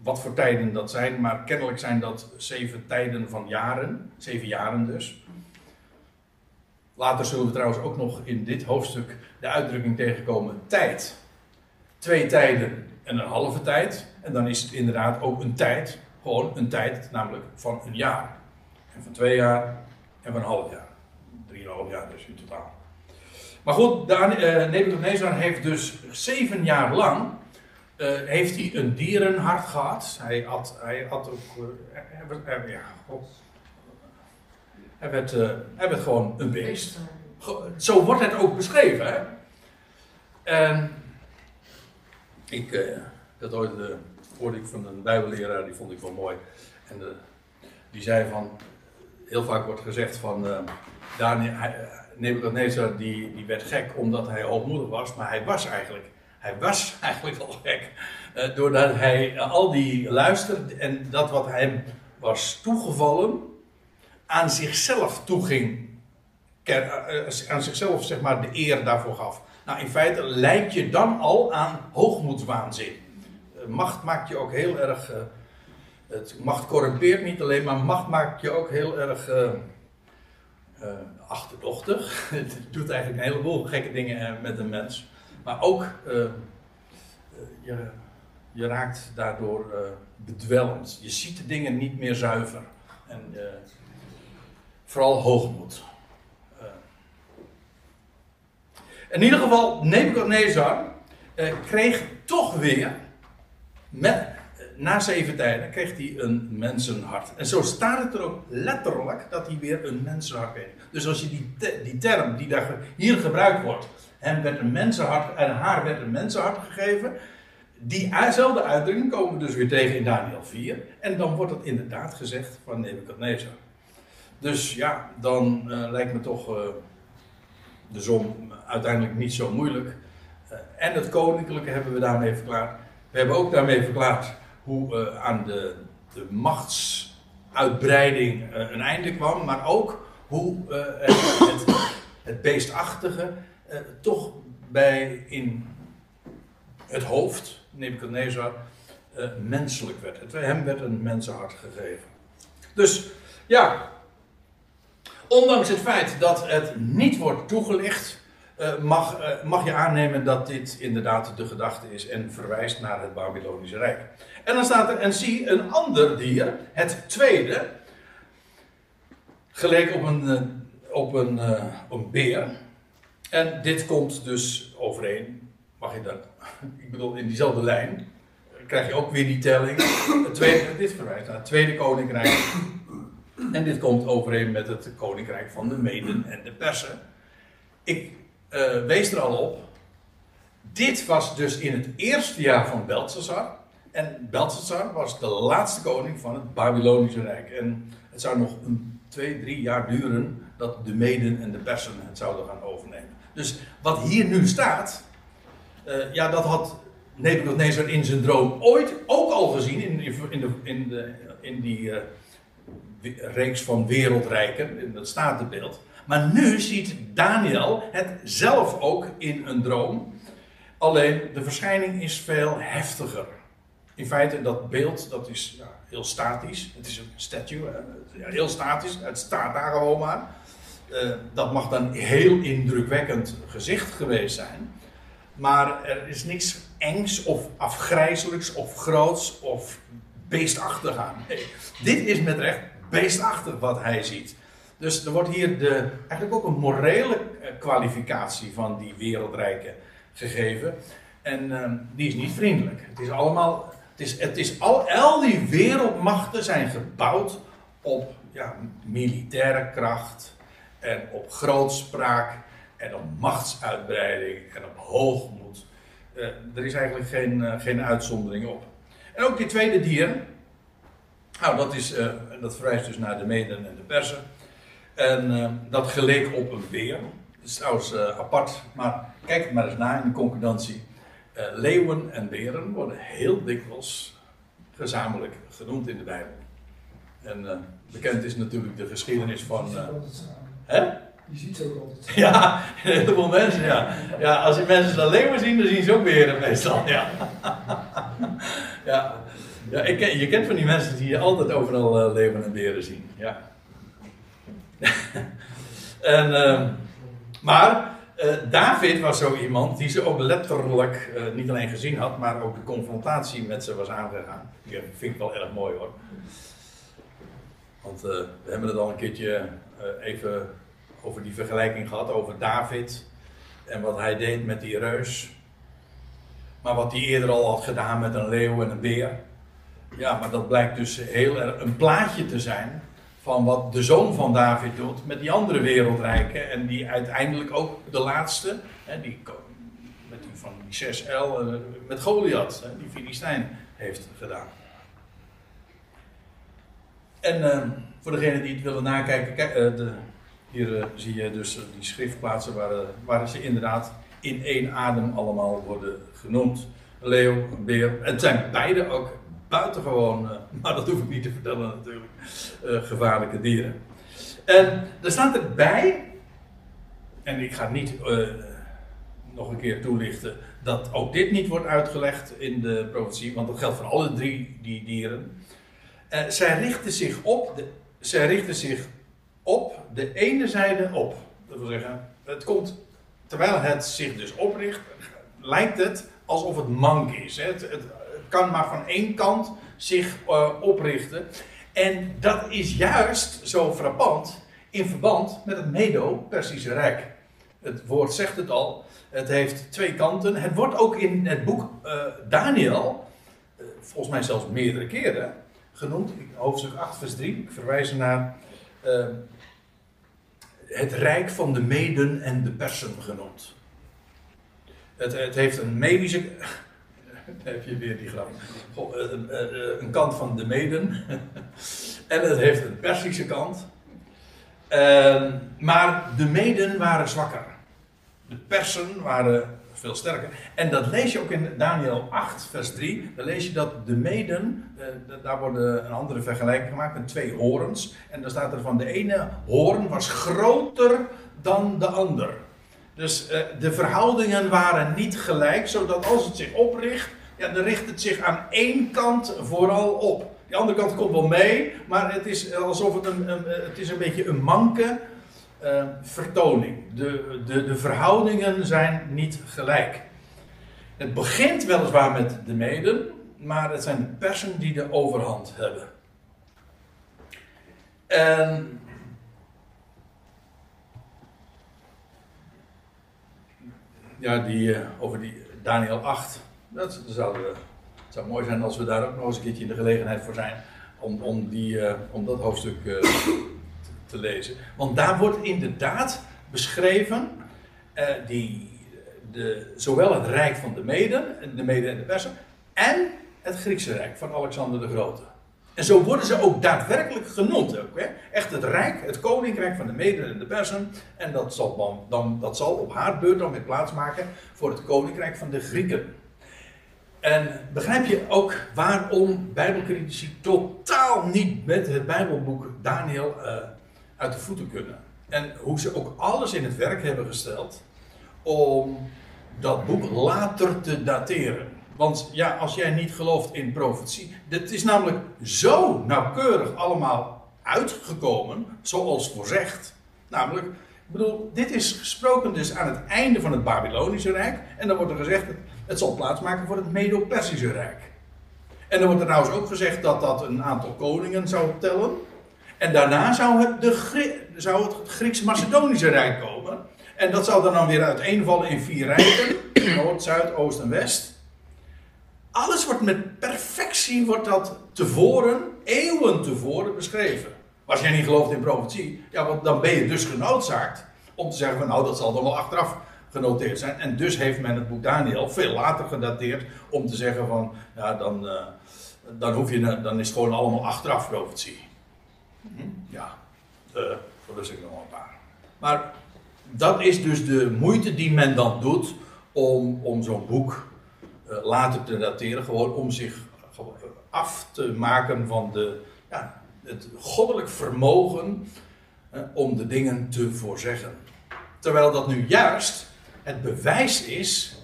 wat voor tijden dat zijn, maar kennelijk zijn dat zeven tijden van jaren, zeven jaren dus. Later zullen we trouwens ook nog in dit hoofdstuk de uitdrukking tegenkomen tijd. Twee tijden en een halve tijd. En dan is het inderdaad ook een tijd, gewoon een tijd, namelijk van een jaar. En van twee jaar en van een half jaar. Drieënhalf jaar dus in totaal. Maar goed, eh, Nebuchadnezzar heeft dus zeven jaar lang eh, heeft hij een dierenhart gehad. Hij had, hij had ook. eh, hij werd- hij- ja, god. Hij werd, hij werd gewoon een beest. Zo wordt het ook beschreven. Hè? En ik eh, dat ooit eh, hoorde van een bijbelleraar, die vond ik wel mooi. En eh, die zei van, heel vaak wordt gezegd van, eh Daniel, eh, Nebuchadnezzar die, die werd gek omdat hij hoogmoedig was, maar hij was eigenlijk, hij was [LAUGHS] eigenlijk al gek. doordat hij al die luisterde en dat wat hem was toegevallen, aan zichzelf toeging. Aan zichzelf zeg maar de eer daarvoor gaf. Nou, in feite lijkt je dan al aan hoogmoedswaanzin. Eh, Macht maakt je ook heel erg. eh, het, macht corrumpeert niet alleen, maar macht maakt je ook heel erg eh, achterdochtig. [LAUGHS] het doet eigenlijk een heleboel gekke dingen met een mens. Maar ook, je, je raakt daardoor bedwelmd. Je ziet de dingen niet meer zuiver. En vooral hoogmoed. Eh. In ieder geval, Nebuchadnezzar eh, kreeg toch weer, met, na zeven tijden, kreeg hij een mensenhart. En zo staat het er ook letterlijk dat hij weer een mensenhart kreeg. Dus als je die, die term die daar hier gebruikt wordt, hem werd een mensenhart en haar werd een mensenhart gegeven, diezelfde uitdrukking komen we dus weer tegen in Daniel 4. En dan wordt het inderdaad gezegd van Nebuchadnezzar. Dus ja, dan eh, lijkt me toch eh, de som uiteindelijk niet zo moeilijk. Eh, en het koninklijke hebben we daarmee verklaard. We hebben ook daarmee verklaard hoe eh, aan de, de machtsuitbreiding eh, een einde kwam, maar ook hoe het, het, het beestachtige toch bij in het hoofd, Nebuchadnezzar, eh, menselijk werd. Het, hem werd een mensenhart gegeven. Dus ja, ondanks het feit dat het niet wordt toegelicht, eh, mag, eh, mag je aannemen dat dit inderdaad de gedachte is en verwijst naar het Babylonische Rijk. En dan staat er, en zie een ander dier, het tweede, geleek op een, eh, op een, een beer. En dit komt dus overeen, mag je dat, [LAUGHS] ik bedoel in diezelfde lijn, krijg je ook weer die telling. Het tweede, dit verwijst naar het tweede koninkrijk. En dit komt overeen met het koninkrijk van de Meden en de Persen. Ik eh, wees er al op. Dit was dus in het eerste jaar van Belshazzar. En Belshazzar was de laatste koning van het Babylonische Rijk. En het zou nog een, twee, drie jaar duren dat de Meden en de Persen het zouden gaan overnemen. Dus wat hier nu staat, eh, ja, dat had Nebuchadnezzar in zijn droom ooit ook al gezien in, in, de, in, de, in die eh, reeks van wereldrijken, in dat statenbeeld. Maar nu ziet Daniel het zelf ook in een droom. Alleen de verschijning is veel heftiger. In feite, dat beeld dat is heel statisch. Het is een statue, heel statisch. Het staat daar gewoon maar. Eh, dat mag dan heel indrukwekkend gezicht geweest zijn. Maar er is niks engs of afgrijzelijks of groots of beestachtig aan. Nee, dit is met recht beestachtig wat hij ziet. Dus er wordt hier de, eigenlijk ook een morele eh, kwalificatie van die wereldrijken gegeven. En ehm, die is niet vriendelijk. Het is allemaal, het is, het is al, al die wereldmachten zijn gebouwd op ja, militaire kracht en op grootspraak en op machtsuitbreiding en op hoogmoed. Eh, er is eigenlijk geen, eh, geen uitzondering op. En ook die tweede dier, nou dat, is, dat verwijst dus naar de Meden en de Persen. En eh, dat geleek op een beer. Dat is trouwens eh, apart, maar kijk het maar eens na in de concordantie. Eh, leeuwen en beren worden heel dikwijls gezamenlijk genoemd in de Bijbel. En bekend is natuurlijk de geschiedenis van. Je ziet ook altijd samen. hè? Je ziet ze ook altijd. Ja, [LAUGHS] een heleboel mensen, ja. Ja, als die mensen dan leeuwen zien, dan zien ze ook beren meestal, ja. [LAUGHS] Ja, ja ik ken, je kent van die mensen die altijd overal leeuwen en beren zien, ja. [LAUGHS] en, ehm, maar eh, David was zo iemand die ze ook letterlijk eh, niet alleen gezien had, maar ook de confrontatie met ze was aangegaan. Die vind ik wel erg mooi hoor. Want eh, we hebben het al een keertje even over die vergelijking gehad over David en wat hij deed met die reus. Maar wat hij eerder al had gedaan met een leeuw en een beer. Ja, maar dat blijkt dus heel erg een plaatje te zijn van wat de zoon van David doet met die andere wereldrijken. En die uiteindelijk ook de laatste, hè, die, met die van die 6L, eh, met Goliath, hè, die Filistijn, heeft gedaan. En eh, voor degenen die het willen nakijken, kijk, eh, de, hier zie je dus die schriftplaatsen waar, ze inderdaad in één adem allemaal worden genoemd. Leeuw, beer. Het zijn beide ook buitengewoon, eh, maar dat hoef ik niet te vertellen natuurlijk, eh, gevaarlijke dieren. En er staat erbij, en ik ga niet eh, nog een keer toelichten, dat ook dit niet wordt uitgelegd in de profetie, want dat geldt voor alle drie die dieren. Eh, zij richten zich op, de, zij richten zich op de ene zijde op. Dat wil zeggen, het komt, terwijl het zich dus opricht, lijkt het alsof het mank is. hè. Het kan maar van één kant zich eh, oprichten. En dat is juist zo frappant in verband met het Medo-Persische Rijk. Het woord zegt het al, het heeft twee kanten. Het wordt ook in het boek eh, Daniel, eh, volgens mij zelfs meerdere keren, genoemd. Hoofdstuk 8, vers 3. Ik verwijs naar eh, het Rijk van de Meden en de Persen genoemd. Het, het heeft een medische. [LAUGHS] Dan heb je weer die grap. Eh, eh, eh, Een kant van de Meden. [LAUGHS] en het heeft een Persische kant. Ehm, maar de Meden waren zwakker. De Persen waren veel sterker. En dat lees je ook in Daniel 8, vers 3. Dan lees je dat de Meden, daar worden een andere vergelijking gemaakt met twee horens. En dan staat er van de ene hoorn was groter dan de ander. Dus eh, de verhoudingen waren niet gelijk, zodat als het zich opricht, ja, dan richt het zich aan één kant vooral op. Die andere kant komt wel mee, maar het is alsof het een, een, het is een beetje een manke eh, vertoning. De, de, de verhoudingen zijn niet gelijk. Het begint weliswaar met de meden, maar het zijn de persen die de overhand hebben. En ja, die, eh, over die Daniel 8. Dat zou, eh, het zou mooi zijn als we daar ook nog eens een keertje in de gelegenheid voor zijn. Om, om, die, eh, om dat hoofdstuk te, lezen. Want daar wordt inderdaad beschreven. die, de, zowel het rijk van de Meden, de Meden en de Persen. En het Griekse rijk van Alexander de Grote. En zo worden ze ook daadwerkelijk genoemd. Ook, hè? Echt het rijk, het koninkrijk van de Meden en de Persen. En dat zal, dan, dat zal op haar beurt dan weer plaatsmaken voor het koninkrijk van de Grieken. En begrijp je ook waarom Bijbelcritici totaal niet met het Bijbelboek Daniel eh, uit de voeten kunnen? En hoe ze ook alles in het werk hebben gesteld om dat boek later te dateren. Want ja, als jij niet gelooft in profetie, dit is namelijk zo nauwkeurig allemaal uitgekomen, zoals voorzegd. Namelijk, ik bedoel, dit is gesproken dus aan het einde van het Babylonische Rijk. En dan wordt er gezegd, het zal plaatsmaken voor het Medo-Persische Rijk. En dan wordt er trouwens ook gezegd dat dat een aantal koningen zou tellen. En daarna zou het, de zou het Grieks-Macedonische Rijk komen. En dat zou dan, dan weer uiteenvallen in vier rijken: [COUGHS] Noord, Zuid, Oost en West. Alles wordt met perfectie wordt dat tevoren, eeuwen tevoren beschreven. Als jij niet gelooft in profetie, ja, want dan ben je dus genoodzaakt om te zeggen van nou dat zal dan wel achteraf genoteerd zijn. En dus heeft men het boek Daniel veel later gedateerd om te zeggen van ja dan, eh, dan, hoef je, dan is het gewoon allemaal achteraf profetie. Hm? Ja, uh, wist ik nog een paar. Maar dat is dus de moeite die men dan doet om, om zo'n boek later te dateren. Gewoon om zich af te maken van de, ja, het goddelijk vermogen eh, om de dingen te voorzeggen. Terwijl dat nu juist het bewijs is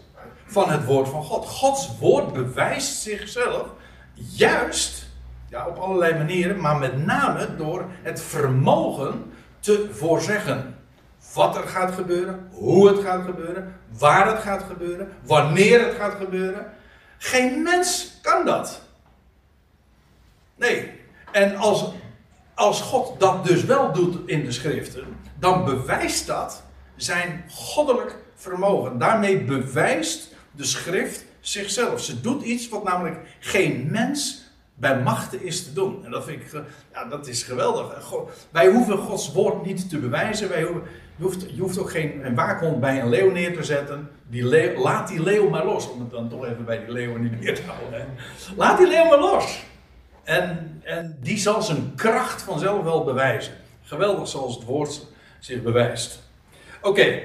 van het woord van God. Gods woord bewijst zichzelf juist ja, op allerlei manieren, maar met name door het vermogen te voorzeggen. Wat er gaat gebeuren, hoe het gaat gebeuren, waar het gaat gebeuren, wanneer het gaat gebeuren. Geen mens kan dat. Nee. En als, als God dat dus wel doet in de schriften, dan bewijst dat zijn goddelijk vermogen. Daarmee bewijst de schrift zichzelf. Ze doet iets wat namelijk geen mens bij machten is te doen. En dat vind ik, ja, dat is geweldig. Go- Wij hoeven Gods woord niet te bewijzen. Wij hoeven, je, hoeft, je hoeft ook geen een waakhond bij een leeuw neer te zetten. Die leeuw, laat die leeuw maar los. Om het dan toch even bij die leeuwen niet meer te houden. Hè. Laat die leeuw maar los. En, en die zal zijn kracht vanzelf wel bewijzen. Geweldig zoals het woord zich bewijst. Oké.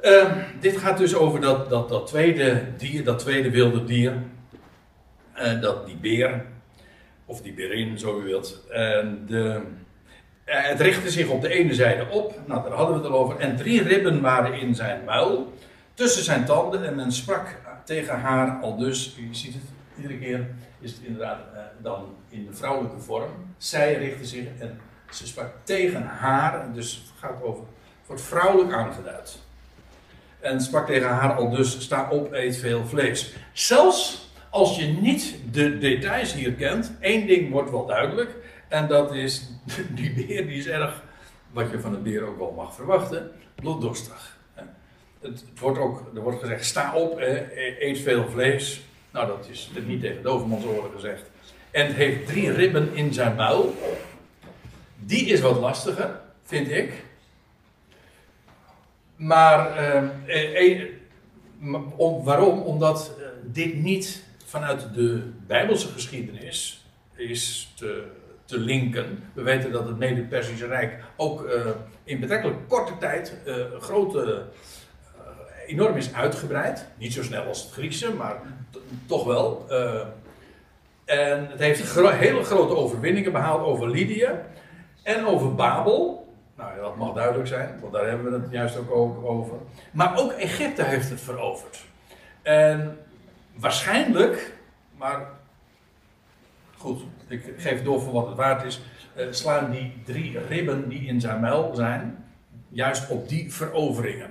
Ehm, dit gaat dus over dat, dat, dat tweede dier, dat tweede wilde dier. Eh, dat die beer, of die berin, zo u wilt. En de, het richtte zich op de ene zijde op, nou daar hadden we het al over. En drie ribben waren in zijn muil, tussen zijn tanden. En men sprak tegen haar al dus, u ziet het, iedere keer is het inderdaad eh, dan in de vrouwelijke vorm. Zij richtte zich en ze sprak tegen haar, dus het gaat over, wordt vrouwelijk aangeduid. En sprak tegen haar al dus, sta op, eet veel vlees. Zelfs als je niet de details hier kent, één ding wordt wel duidelijk. En dat is, [LAUGHS] die beer die is erg, wat je van een beer ook wel mag verwachten, bloeddorstig. Het, het wordt ook, er wordt gezegd, sta op, eh, eet veel vlees. Nou, dat is niet tegen dovermans oren gezegd. En het heeft drie ribben in zijn muil. Die is wat lastiger, vind ik. Maar eh, om, waarom? Omdat eh, dit niet vanuit de Bijbelse geschiedenis is te, te linken. We weten dat het Mede-Persische Rijk ook eh, in betrekkelijk korte tijd uh, grote, uh, enorm is uitgebreid. Niet zo snel als het Griekse, maar toch wel. en het heeft hele grote overwinningen behaald over Lydië en over Babel. Nou dat mag duidelijk zijn, want daar hebben we het juist ook over. Maar ook Egypte heeft het veroverd. En waarschijnlijk, maar goed, ik geef door voor wat het waard is, uh, slaan die drie ribben die in zijn muil zijn, juist op die veroveringen.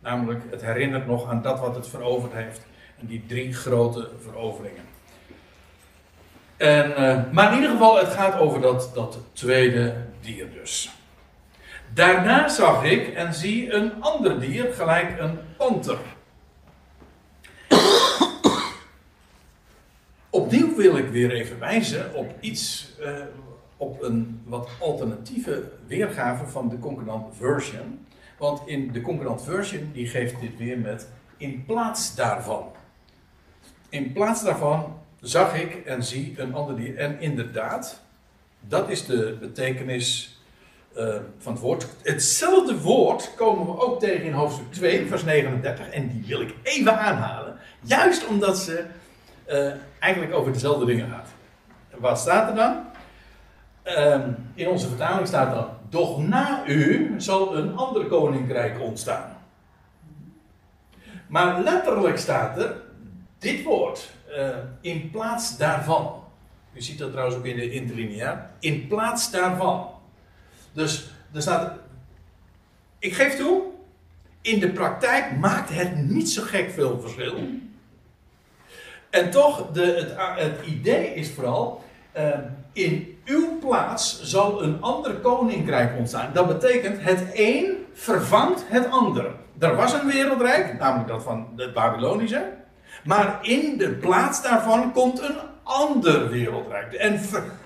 Namelijk, het herinnert nog aan dat wat het veroverd heeft. En die drie grote veroveringen. En, uh, maar in ieder geval, het gaat over dat, dat tweede dier dus. Daarna zag ik en zie een ander dier, gelijk een panter. Wil ik weer even wijzen op iets, uh, op een wat alternatieve weergave van de Concordant Version. Want in de Concordant Version, die geeft dit weer met in plaats daarvan. In plaats daarvan zag ik en zie een ander dier. En inderdaad, dat is de betekenis uh, van het woord. Hetzelfde woord komen we ook tegen in hoofdstuk 2, vers 39. En die wil ik even aanhalen. Juist omdat ze uh, eigenlijk over dezelfde dingen gaat. Wat staat er dan? Uh, in onze vertaling staat dan: Doch na u zal een ander koninkrijk ontstaan. Maar letterlijk staat er dit woord uh, in plaats daarvan. U ziet dat trouwens ook in de interlineair. In plaats daarvan. Dus er staat. Ik geef toe, in de praktijk maakt het niet zo gek veel verschil. En toch, de, het, het idee is vooral. Uh, in uw plaats zal een ander koninkrijk ontstaan. Dat betekent het een vervangt het ander. Er was een wereldrijk, namelijk dat van het Babylonische. Maar in de plaats daarvan komt een ander wereldrijk. En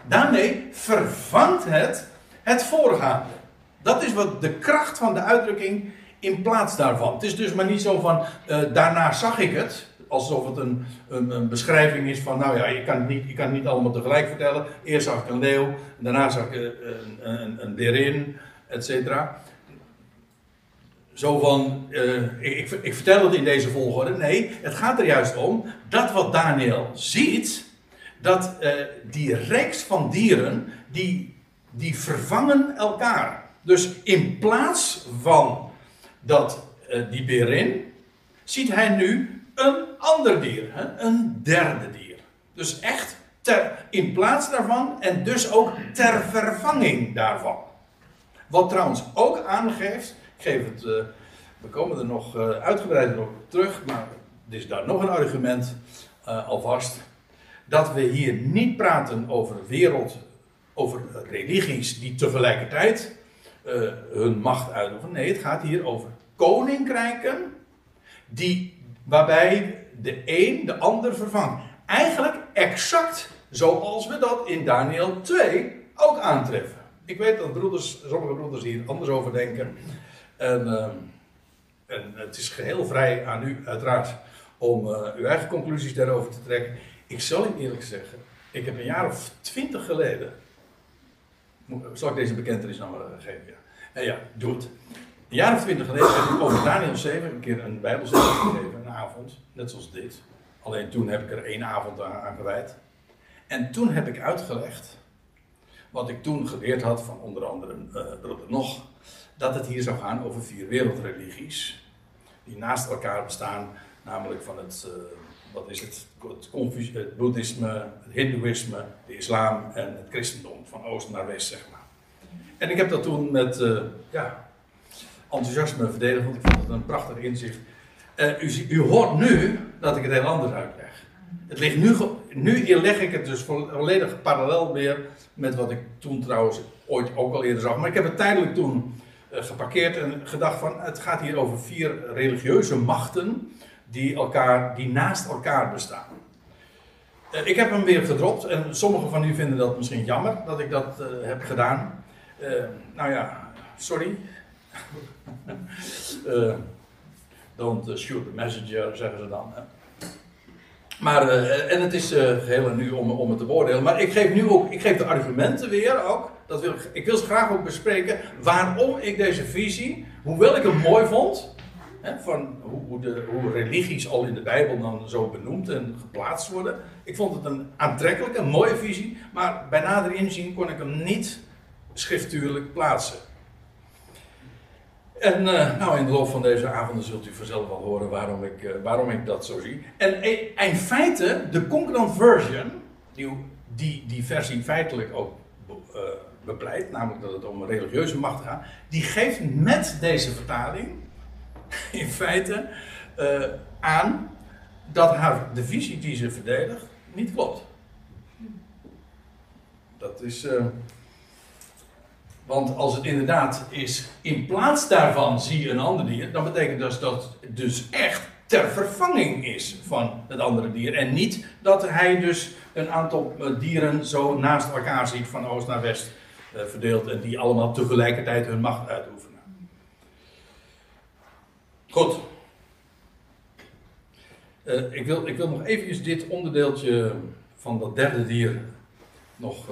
daarmee vervangt het het voorgaande. Dat is wat de kracht van de uitdrukking in plaats daarvan. Het is dus maar niet zo van, uh, daarna zag ik het. Alsof het een, een, beschrijving is van, nou ja, je kan, het niet, je kan niet allemaal tegelijk vertellen. Eerst zag ik een leeuw, daarna zag ik een, een, een et cetera. Zo van, uh, ik, ik, vertel het in deze volgorde. Nee, het gaat er juist om dat wat Daniel ziet, dat uh, die reeks van dieren, die die vervangen elkaar. Dus in plaats van dat uh, die berin, ziet hij nu een ander dier, hè? een derde dier. Dus echt ter, in plaats daarvan en dus ook ter vervanging daarvan. Wat trouwens ook aangeeft, ik geef het, uh, we komen er nog uh, uitgebreider op terug, maar er is daar nog een argument alvast. Dat we hier niet praten over wereld over religies die tegelijkertijd hun macht uitoefenen. Nee, het gaat hier over koninkrijken die, waarbij de een de ander vervangt. Eigenlijk exact zoals we dat in Daniel 2 ook aantreffen. Ik weet dat broeders, sommige broeders hier anders over denken. En, uh, en het is geheel vrij aan u, uiteraard, om uh, uw eigen conclusies daarover te trekken. Ik zal u eerlijk zeggen, ik heb een jaar of twintig geleden zal ik deze bekentenis nou maar geven? Ja. En ja, doe het. Een jaar of twintig geleden heb ik over Daniel 7 een keer een bijbelstudie gegeven, avond. Net zoals dit. Alleen toen heb ik er één avond aan gewijd. En toen heb ik uitgelegd, wat ik toen geleerd had van onder andere uh, Nog, dat het hier zou gaan over vier wereldreligies. Die naast elkaar bestaan, namelijk van het, uh, wat is het? Het, het boeddhisme, het hindoeïsme, de islam en het christendom. Van oost naar west, zeg maar. En ik heb dat toen met eh, ja, enthousiasme verdedigd, want ik vond het een prachtig inzicht. Eh, u, u hoort nu dat ik het heel anders uitleg. Het ligt nu, nu leg ik het dus vo- volledig parallel weer met wat ik toen trouwens ooit ook al eerder zag. Maar ik heb het tijdelijk toen eh, geparkeerd en gedacht van het gaat hier over vier religieuze machten die, elkaar, die naast elkaar bestaan. Eh, ik heb hem weer gedropt en sommigen van u vinden dat misschien jammer dat ik dat heb gedaan. Nou ja, sorry. [LAUGHS] Eh, don't shoot the messenger, zeggen ze dan. Hè. Maar, eh, en het is eh, en nu om, om het te beoordelen. Maar ik geef nu ook, ik geef de argumenten weer ook. Dat wil ik, wil ze graag ook bespreken. Waarom ik deze visie, hoewel ik hem mooi vond. Hè, van hoe, hoe, de, hoe religies al in de Bijbel dan zo benoemd en geplaatst worden. Ik vond het een aantrekkelijke, mooie visie. Maar bij nader inzien kon ik hem niet schriftuurlijk plaatsen. En eh, nou, in de loop van deze avonden zult u vanzelf wel horen waarom ik, eh, waarom ik dat zo zie. En i- in feite, de Concordant Version, die, die die versie feitelijk ook be- eh, bepleit, namelijk dat het om religieuze macht gaat, die geeft met deze vertaling [LAUGHS] in feite eh, aan dat haar, de visie die ze verdedigt niet klopt. Dat is. Want als het inderdaad is, in plaats daarvan zie je een ander dier, dan betekent dat dat dus echt ter vervanging is van het andere dier. En niet dat hij dus een aantal eh, dieren zo naast elkaar ziet, van oost naar west eh, verdeeld, en die allemaal tegelijkertijd hun macht uitoefenen. Goed. Eh, ik, wil, ik wil nog even dit onderdeeltje van dat derde dier nog.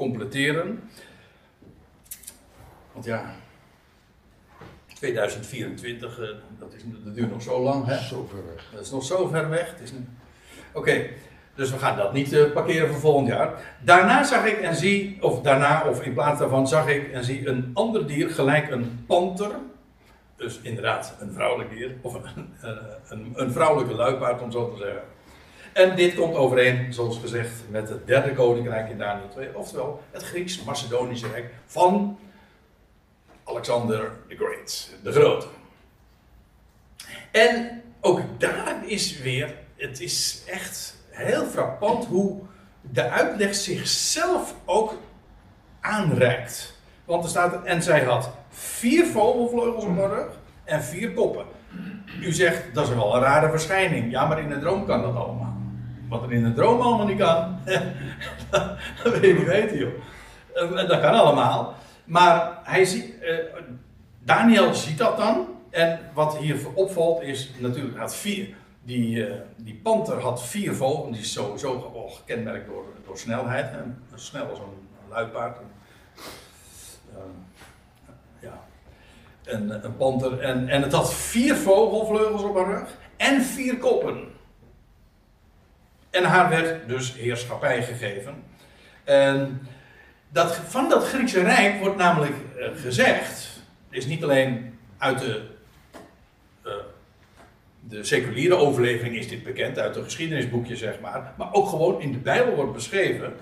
Completeren. Want ja, 2024, eh, dat, is, dat duurt nog zo lang. Hè? Zo ver weg. Dat is nog zo ver weg. Nu- Oké, dus we gaan dat niet eh, parkeren voor volgend jaar. Daarna zag ik en zie, of daarna, of in plaats daarvan zag ik en zie een ander dier, gelijk een panter. Dus inderdaad, een vrouwelijk dier, of een, een, een, een vrouwelijke luipaard om zo te zeggen. En dit komt overeen, zoals gezegd, met het derde koninkrijk in Daniel 2, oftewel het Grieks-Macedonische Rijk van Alexander the Great, de Grote. En ook daar is weer, het is echt heel frappant hoe de uitleg zichzelf ook aanreikt. Want er staat, en zij had vier vogelvleugels op haar rug en vier koppen. U zegt, dat is wel een rare verschijning. Ja, maar in een droom kan dat allemaal. Wat er in een droom allemaal niet kan, [LAUGHS] dat wil je niet weten, joh. Eh, Dat kan allemaal. Maar hij ziet, eh, Daniel ziet dat dan. En wat hier opvalt is natuurlijk, had vier, die, eh, die panter had vier vogels. Die is sowieso oh, gekenmerkt door, door snelheid. Hè. Snel als een luipaard. Eh, ja. Een, een panter. En, en het had vier vogelvleugels op haar rug. En vier koppen. En haar werd dus heerschappij gegeven. En dat, van dat Griekse Rijk wordt namelijk eh, gezegd, is niet alleen uit de, eh, de seculiere overlevering is dit bekend, uit de geschiedenisboekje zeg maar, maar ook gewoon in de Bijbel wordt beschreven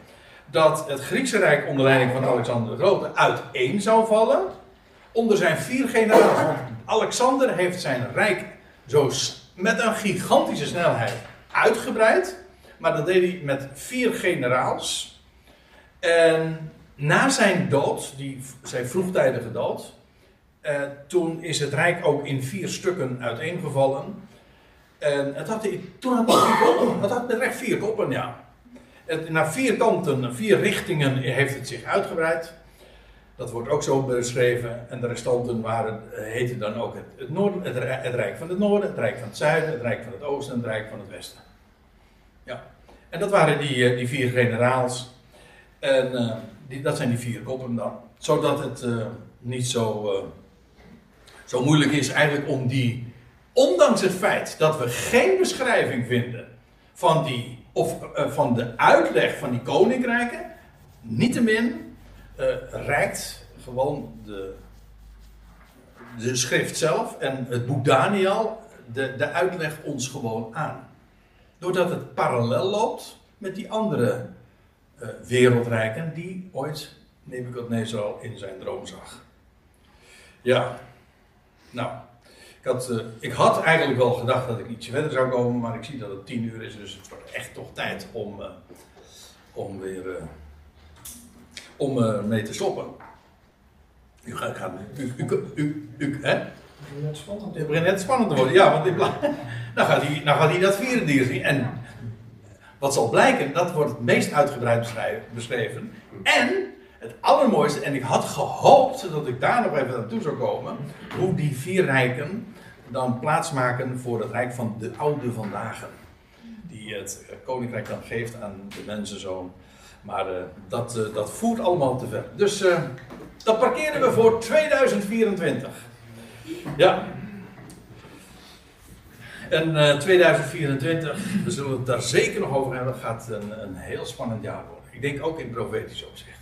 dat het Griekse Rijk onder leiding van Alexander de Grote uiteen zou vallen onder zijn vier generaals. Want Alexander heeft zijn rijk zo met een gigantische snelheid uitgebreid, maar dat deed hij met vier generaals. En na zijn dood, die, zijn vroegtijdige dood, eh, toen is het rijk ook in vier stukken uiteengevallen. En het had, toen had het vier koppen. Het had echt vier koppen, ja. Het, naar vier kanten, vier richtingen heeft het zich uitgebreid. Dat wordt ook zo beschreven. En de restanten waren, heten dan ook het, het, noorden, het Rijk van het Noorden, het Rijk van het Zuiden, het Rijk van het Oosten en het Rijk van het Westen. Ja. En dat waren die, eh, die vier generaals. En eh, die, dat zijn die vier koppen dan. Zodat het eh, niet zo, zo moeilijk is eigenlijk om die, ondanks het feit dat we geen beschrijving vinden van, die, of, van de uitleg van die koninkrijken, niettemin reikt gewoon de, de schrift zelf en het boek Daniel de, de uitleg ons gewoon aan. Doordat het parallel loopt met die andere eh, wereldrijken die ooit Nebuchadnezzar al in zijn droom zag. Ja, nou, ik had, eh, ik had eigenlijk wel gedacht dat ik ietsje verder zou komen, maar ik zie dat het tien uur is, dus het wordt echt toch tijd om, eh, om weer om mee te stoppen. U gaat u, u, u, u, hè? Net spannend. Het begint net spannend te worden, ja, want in pla- [LAUGHS] nou, gaat hij, nou gaat hij dat vierde dier zien. En wat zal blijken, dat wordt het meest uitgebreid beschreven. En het allermooiste, en ik had gehoopt dat ik daar nog even aan toe zou komen, hoe die vier rijken dan plaatsmaken voor het rijk van de oude vandaag. Die het koninkrijk dan geeft aan de mensenzoon. Maar eh, dat, eh, dat voert allemaal te ver. Dus eh, dat parkeren we voor 2024. Ja. En eh, 2024, we zullen het daar zeker nog over hebben, gaat een, een heel spannend jaar worden. Ik denk ook in profetisch opzicht.